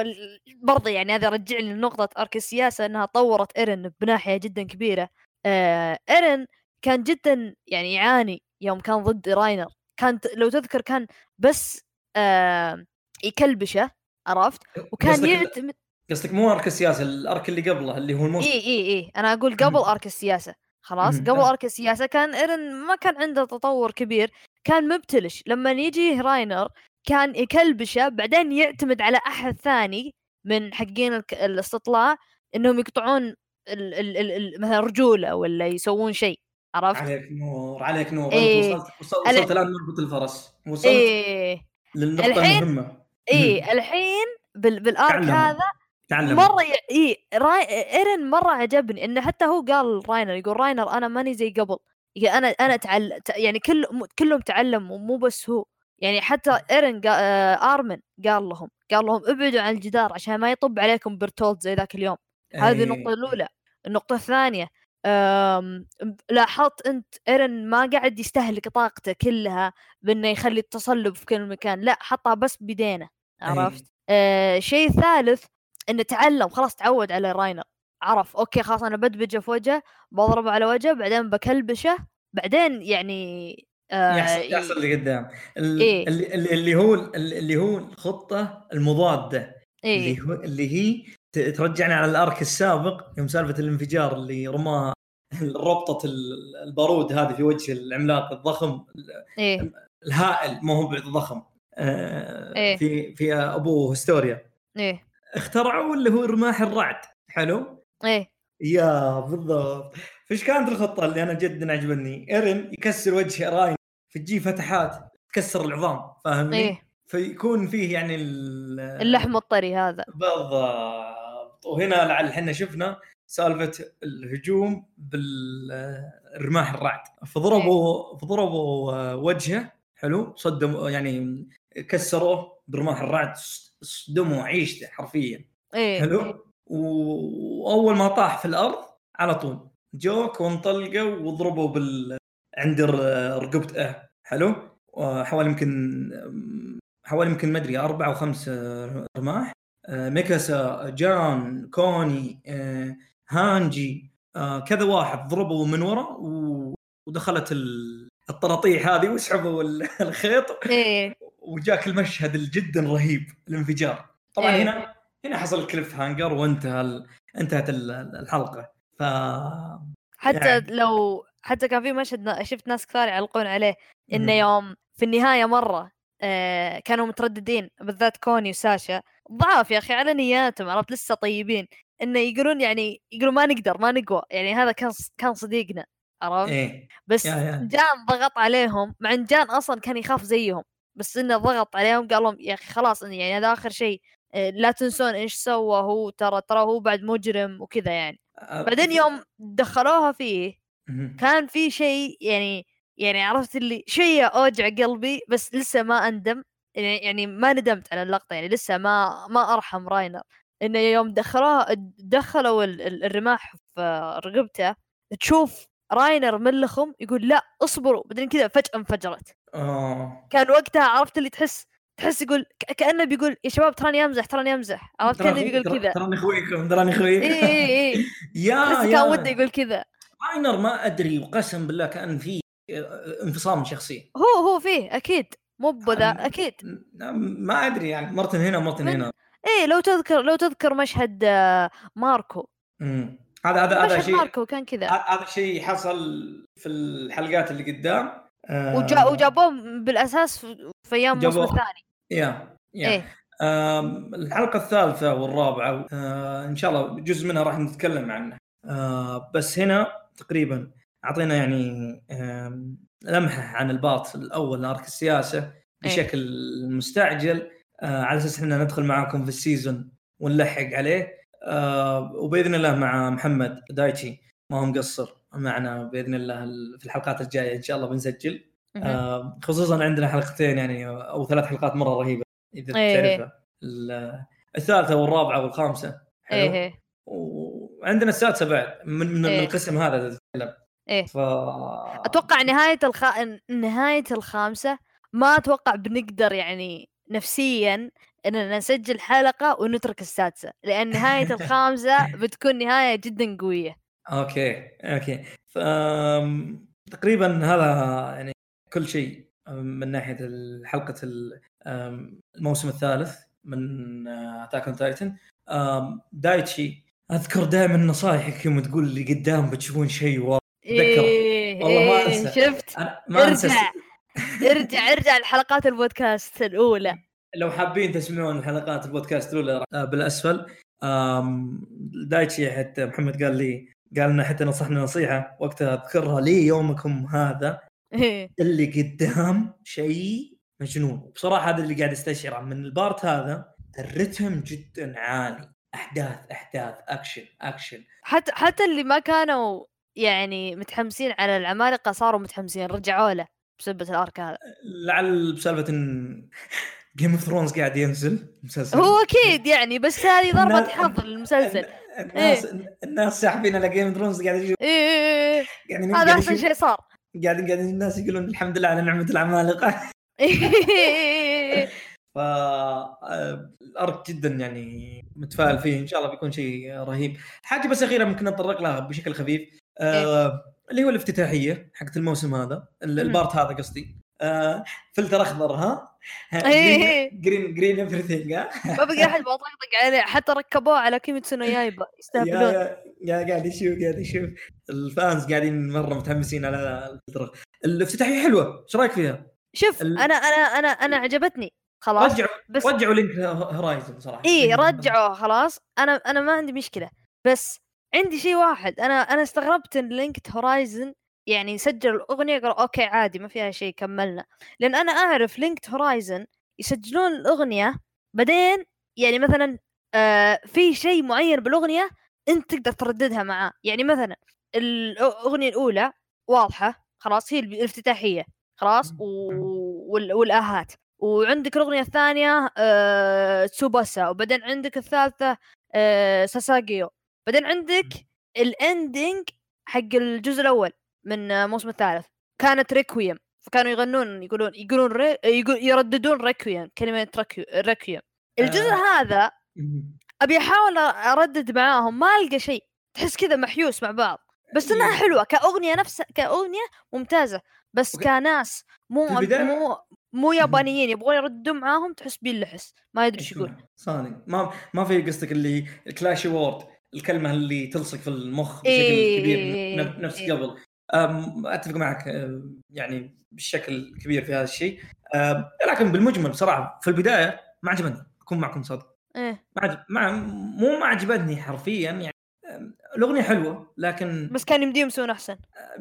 برضه يعني هذا رجعني لنقطة arc السياسة أنها طورت إيرن بناحية جدا كبيرة. آه إيرن كان جدا يعني يعاني يوم كان ضد راينر. كانت لو تذكر كان بس آه يكلبشه عرفت؟ وكان يعتمد قصدك مو arc السياسة ال arc اللي قبله اللي هو الموسم. إي إي إي. أنا أقول قبل. arc السياسة. خلاص. قبل. arc السياسة كان إيرن ما كان عنده تطور كبير كان مبتلش لما يجي راينر كان يكلبشه بعدين يعتمد على أحد ثاني من حقين الاستطلاع إنهم يقطعون ال ال ال ال مثلا رجوله ولا يسوون شيء عرفت؟ عليك نور عليك نور إيه. وصلت وصلت, الآن مربط الفرس وصلت إيه للنقطة الحين- المهمة إيه الحين بال بال arc. هذا تعلم مرة ي... إيه راي... ايرن مرة عجبني إنه حتى هو قال راينر يقول راينر أنا ماني زي قبل. أنا أنا تعل... يعني كل كلهم تعلموا مو بس هو. يعني حتى ايرن قا... آه، آرمن قال لهم قال لهم ابعدوا عن الجدار عشان ما يطب عليكم برتولد زي ذاك اليوم. هذه إيه. النقطة الأولى. النقطة الثانية أم... لاحظت أنت إيرن ما قاعد يستهلك طاقته كلها بأنه يخلي التصلب في كل مكان. لا حطها بس بيدينه عرفت؟ آه شيء ثالث إنه تعلم خلاص تعود على راينر عرف okay خلاص أنا بدبجه في وجهه بضربه على وجهه بعدين بكلبشه بعدين يعني آه يحصل يحصل اللي قدام. إيه. اللي, اللي اللي هو اللي هو الخطة المضادة اللي إيه. هو اللي هي ترجعنا على الأرك السابق يوم سالفة الانفجار اللي رماها ربطة ال- البارود هذه في وجه العملاق الضخم إيه. الهائل ما هو ضخم آه، إيه. في في ابو هستوريا. إيه. اخترعوا اللي هو رماح الرعد. حلو؟ إيه. يا بالضبط. فايش كانت الخطة اللي أنا جدا عجبتني إيرن يكسر وجه راين. فتجي فتحات تكسر العظام فاهمني؟ إيه. فيكون فيه يعني ال- اللحم الطري هذا. بالضبط. وهنا لعل إحنا شفنا سالفة الهجوم بالرماح الرعد. فضربوا فضربوا آه، وجهه حلو؟ صدموا يعني كسروه برماح الرعد صدموا عيشته حرفيا. إيه. حلو؟ وأول ما طاح في الأرض على طول جوك وانطلقوا وضربوا بال عند رقبته. حلو؟ حوالي يمكن حوالي يمكن ما أدري أربع أو خمس رماح. آه، ميكاسا جان كوني آه، هانجي آه، كذا واحد ضربوا من ورا ودخلت ال- الطراطيح هذه وسحبوا ال- الخيط؟ إيه. وجاك المشهد الجدا رهيب الانفجار طبعا إيه. هنا هنا حصل ال cliffhanger وانتهى. انتهت ال- الحلقة. ف حتى يعني- لو حتى كان في مشهد شفت ناس كثار يعلقون عليه. إنه. يوم في النهاية مرة آه كانوا مترددين بالذات كوني وساشا. ضعاف يا أخي على نياتهم عرفت؟ لسه طيبين. إنه يقولون يعني يقولون ما نقدر ما نقوى. يعني هذا كان كان صديقنا. عرفت إيه بس يا- يا. جان ضغط عليهم مع إن جان أصلا كان يخاف زيهم بس إنه ضغط عليهم قال لهم يا أخي خلاص يعني هذا آخر شيء آه، لا تنسون إيش سوى هو ترى ترى هو بعد مجرم وكذا يعني بعدين يوم دخلوها فيه. كان في شيء يعني يعني عرفت اللي شيء أوجع قلبي بس لسه ما أندم يعني يعني ما ندمت على اللقطة يعني لسه ما ما أرحم راينر إنه يوم دخلوها دخلوا ال- ال- الرماح في رقبته تشوف راينر ملخم يقول لا اصبروا بعدين كذا فجأة انفجرت. آه. كان وقتها عرفت اللي تحس تحس يقول كأنه بيقول يا شباب تراني أمزح تراني أمزح. عرفت كأنه بيقول كذا. تراني اخويكم تراني اخويكم اي اي اي يا كان وده يقول كذا. راينر ما أدري وقسم بالله كأن في انفصام شخصيه هو هو فيه أكيد. مو بذا أم- أكيد. ما أدري يعني. مرة هنا مرة هنا. إيه لو تذكر لو تذكر مشهد آه، ماركو. مم. هذا هذا هذا شيء ماركو كان كذا. هذا شيء حصل في الحلقات اللي قدام. آه، وجا وجابوه بالأساس في أيام الموسم. الثاني يا يا. إيه. آم، الحلقة الثالثة والرابعة آه، إن شاء الله جزء منها راح نتكلم عنه. آه، بس هنا تقريبا أعطينا يعني لمحة عن ال part الأول arc السياسة إيه. بشكل مستعجل. آه، على أساس إحنا ندخل معاكم في ال season ونلحق عليه. آه، وبإذن الله مع محمد دايتشي ما هو مقصر معنا بإذن الله في الحلقات الجاية إن شاء الله بنسجل آه، خصوصا عندنا حلقتين يعني أو ثلاث حلقات مرة رهيبة إذا إيه، إيه. تعرفها الثالثة والرابعة والخامسة حلو إيه إيه وعندنا السادسة بعد من, من إيه. القسم هذا تتكلم إيه. ف أتوقع نهاية الخ... نهاية الخامسة ما أتوقع بنقدر يعني نفسيا اننا نسجل حلقة ونترك السادسة لأن نهاية الخامسة بتكون نهاية جدا قوية. okay okay. ف... تقريبا هذا يعني كل شيء من ناحية حلقة الموسم الثالث من Attack on Titan دايتشي أذكر دائما نصايحك يوم تقول لي قدام بتشوفون شيء wow. إيه والله ما إيه أنسى. شفت؟ أنا ما أنسى ارجع ارجع ارجع لحلقات البودكاست الأولى. لو حابين تسمعون حلقات البودكاست الأولى آه، بالأسفل. دايتشي حتى محمد قال لي قال لنا حتى نصحنا نصيحة وقتها أذكرها لي يومكم هذا. إيه. اللي قدام شيء مجنون. بصراحه هذا اللي قاعد أستشعره. من ال part هذا الرتم جدا عالي. أحداث أحداث action action. حتى حتى اللي ما كانوا يعني متحمسين على العمالقة صاروا متحمسين رجعوا له بسبب ال arc هذا. لعل بسالفة ان Game of Thrones قاعد ينزل مسلسل. هو أكيد يعني بس هذه ضربة حظ للمسلسل الناس الناس ساحبين على Game of Thrones قاعد يشوف. إيه إيه إيه. قاعدين هذا قاعد أحسن شيء صار. قاعدين قاعدين الناس يقولون الحمد لله على نعمة العمالقة. ف آه، ال arc جدا يعني متفائل فيه. إن شاء الله بيكون شيء رهيب. حاجة بس أخيرة ممكن نتطرق لها بشكل خفيف. آه اللي هو الافتتاحية حقت الموسم هذا. البارت هذا قصدي. آه فلتر أخضر ها. green green everything ها؟ ما بقي أحد بطقطق عليه. حتى ركبوه على Kimetsu no Yaiba يا يستهبلون. يا قاعد يشوف قاعد يشوف. ال fans قاعدين مرة متحمسين على الفترة الافتتاحية حلوة إيش رأيك فيها؟ شوف ال- أنا أنا أنا أنا عجبتني. خلاص رجعوا بس رجعوا Linked Horizon صراحة. اي رجعوه خلاص. أنا أنا ما عندي مشكلة. بس عندي شيء واحد. أنا أنا استغربت إن Linked Horizon يعني سجل الأغنية قال أوكي عادي ما فيها شيء كملنا. لأن أنا أعرف Linked Horizon يسجلون الأغنية بعدين يعني مثلا آه في شيء معين بالأغنية أنت تقدر ترددها معاه. يعني مثلا الأغنية الأولى واضحة خلاص هي الافتتاحية خلاص و- وال- والآهات. وعندك الأغنية الثانية آه تسوباسا وبعدين عندك الثالثة آه ساساجيو. بعدين عندك ال ending حق الجزء الأول. من الموسم الثالث. كانت requiem فكانوا يغنون يقولون يقولون re... يقول يرددون requiem كلمة requie- requiem الجزء آه. هذا أبي أحاول أردد معاهم ما ألقى شيء. تحس كذا محيوس مع بعض. بس إنها إيه. حلوة كأغنية نفسها كأغنية ممتازة. بس أوكي. كناس مو مو مو يابانيين يبغون يردون معاهم تحس بيلحس ما يدري إيش يقول. صادق ما ما في قصدك اللي كلاش وورد الكلمة اللي تلصق في المخ بشكل إيه، كبير إيه، نف- نفس إيه. قبل. أتفق معك يعني بشكل كبير في هذا الشيء. لكن بالمجمل بصراحة في البداية ما عجبني أكون معكم صادق. إيه. ما عجب مع مو ما عجبتني حرفيا يعني الأغنية حلوة لكن بس كان يمديهم يسوون أحسن.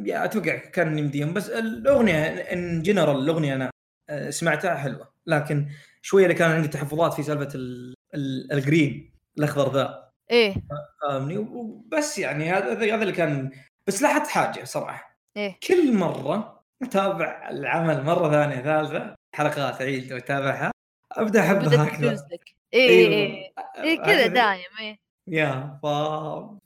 يا أتوقع كان يمديهم بس الأغنية ان جنرال الأغنية أنا آه، سمعتها حلوة. لكن شوية اللي كان عندي تحفظات في سالفة ال- ال- ال green الأخضر ذا. إيه. فاهمني؟ وبس يعني هذا هذا اللي كان بس لاحظت حاجة صراحة. إيه. كل مرة أتابع العمل مرة ثانية ثالثة حلقات عيد واتابعها أبدأ احبها إيه إيه, أيوه. إيه. كذا دايم إيه. يا ف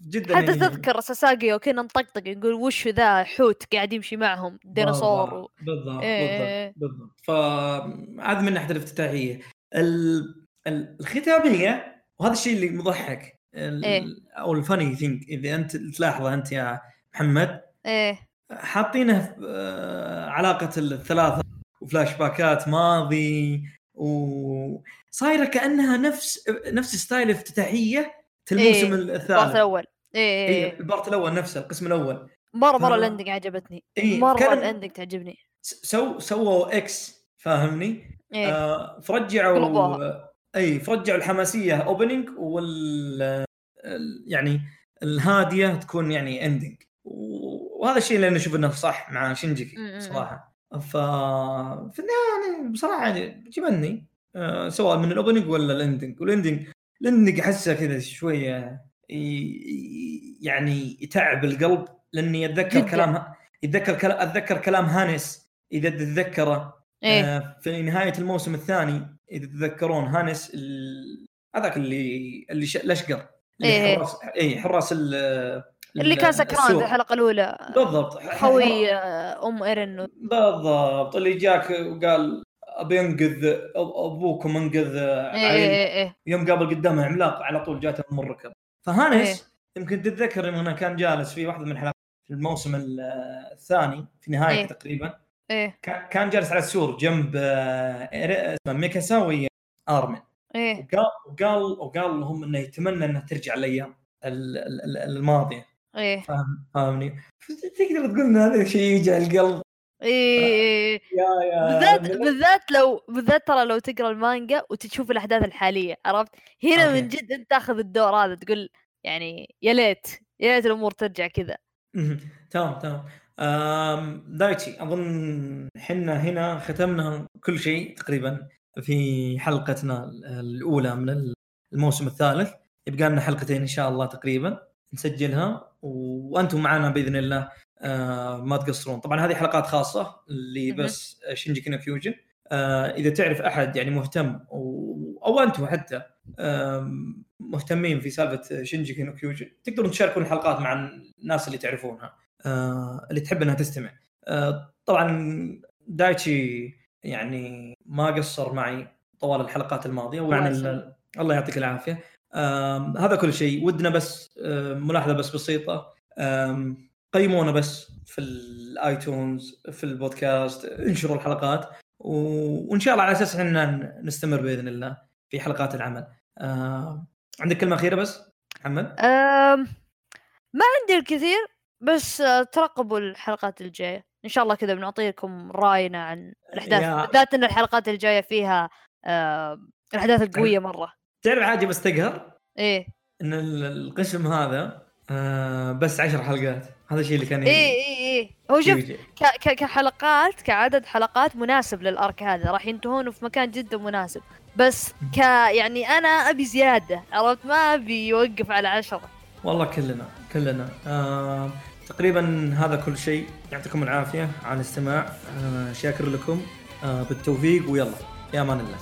جدا حتى يعني. تذكر ساساجي وكنا نطقطق نقول وش ذا حوت قاعد يمشي معهم ديناصور و... بالضبط إيه. بالضبط بالضبط. فهذا من ناحية الافتتاحية. ال- ال- الختامية وهذا الشيء اللي مضحك ال- إيه. أو ال funny thing إذا أنت تلاحظه أنت يا محمد إيه. حاطينه آه، علاقة الثلاثة وفلاش باكات ماضي وصايره كأنها نفس نفس style افتتاحية الموسم البارت الثالث. الأول. إيه اي إيه البارت الأول نفسه القسم الأول. مرة مرة ال ending عجبتني. إيه، مرة كان- ال ending تعجبني. سو سووا إكس فاهمني؟ إيه. آه فرجعوا قلبوها. اي فرجعوا الحماسية opening وال ال- يعني الهادية تكون يعني ending وهذا الشيء اللي أنا أشوف إنه صح مع م. صراحة ف في النهاية يعني بصراحة يعني جبني آه، سواء من ال opening ولا ال ending وال ending الاندنج أحسه كذا شوية ي- يعني يتعب القلب لأني أتذكر جداً. كلام يتذكر كلام أتذكر كلام هانس إذا تتذكره إيه آه، في نهاية الموسم الثاني إذا تتذكرون هانس ال- هذاك اللي اللي ش- الأشقر اللي إيه. حراس اي حراس ال- اللي كان سكران. في الحلقة الأولى. بالضبط. خوي آه، أم إيرن. بالضبط. اللي جاك وقال أبي انقذ ابوكم انقذ إيه عائلتي إيه إيه يوم قابل قدامه عملاق على طول جاته من الركب فهانس إيه. يمكن تتذكر إنه كان جالس في واحدة من الحلقات في الموسم ال- الثاني في نهايته إيه. تقريبا. كا- كان جالس على السور جنب آه، اسمه ميكاسا ويا أرمن. إيه. وقال وقال وقال لهم إنه يتمنى إنها ترجع الأيام ال- ال- ال- الماضية. إيه. فاهم فاهمني. تقدر تقول إن هذا الشيء يوجع القلب. إيه إيه. يا بالذات بالذات لو بالذات ترى لو تقرأ المانجا وتشوف الأحداث الحالية عرفت؟ هنا أوكي. من جد أنت تاخذ الدور هذا تقول يعني يا ليت يا ليت الأمور ترجع كذا. تمام تمام. دايتشي أظن حنا هنا ختمنا كل شيء تقريبا في حلقتنا الأولى من الموسم الثالث. يبقى لنا حلقتين إن شاء الله تقريبا. نسجلها وأنتم معنا بإذن الله آه، ما تقصرون. طبعا هذه حلقات خاصة اللي. بس Shingeki no Kyojin آه، إذا تعرف أحد يعني مهتم و- أو أنتم حتى مهتمين في سالفة Shingeki no Kyojin تقدرون تشاركون الحلقات مع الناس اللي تعرفونها آه، اللي تحب إنها تستمع. آه، طبعا دايتشي يعني ما قصر معي طوال الحلقات الماضية. ومعنا الله يعطيك العافية. هذا كل شيء. ودنا بس ملاحظة بس بسيطة. قيمونا بس في الايتونز في البودكاست انشروا الحلقات وإن شاء الله على أساس إحنا نستمر بإذن الله في حلقات العمل. عندك كلمة أخيرة بس محمد. ما عندي الكثير بس آه، ترقبوا الحلقات الجاية. إن شاء الله كذا بنعطيكم رأينا عن الأحداث. بالذات إن الحلقات الجاية فيها الأحداث القوية مرة. تعرف حاجة بس تقهر؟ إيه. إن ال- القسم هذا آه، بس عشر حلقات. هذا الشيء اللي كان إيه إيه إيه. هو شوف كحلقات كعدد حلقات مناسب للأرك هذا. راح ينتهون في مكان جدا مناسب. بس ك يعني أنا أبي زيادة عرفت؟ ما أبي يوقف على عشرة. والله كلنا كلنا. آه، تقريبا هذا كل شيء. يعطيكم العافية على الاستماع. آه، شاكر لكم. آه، بالتوفيق ويلا يا أمان الله.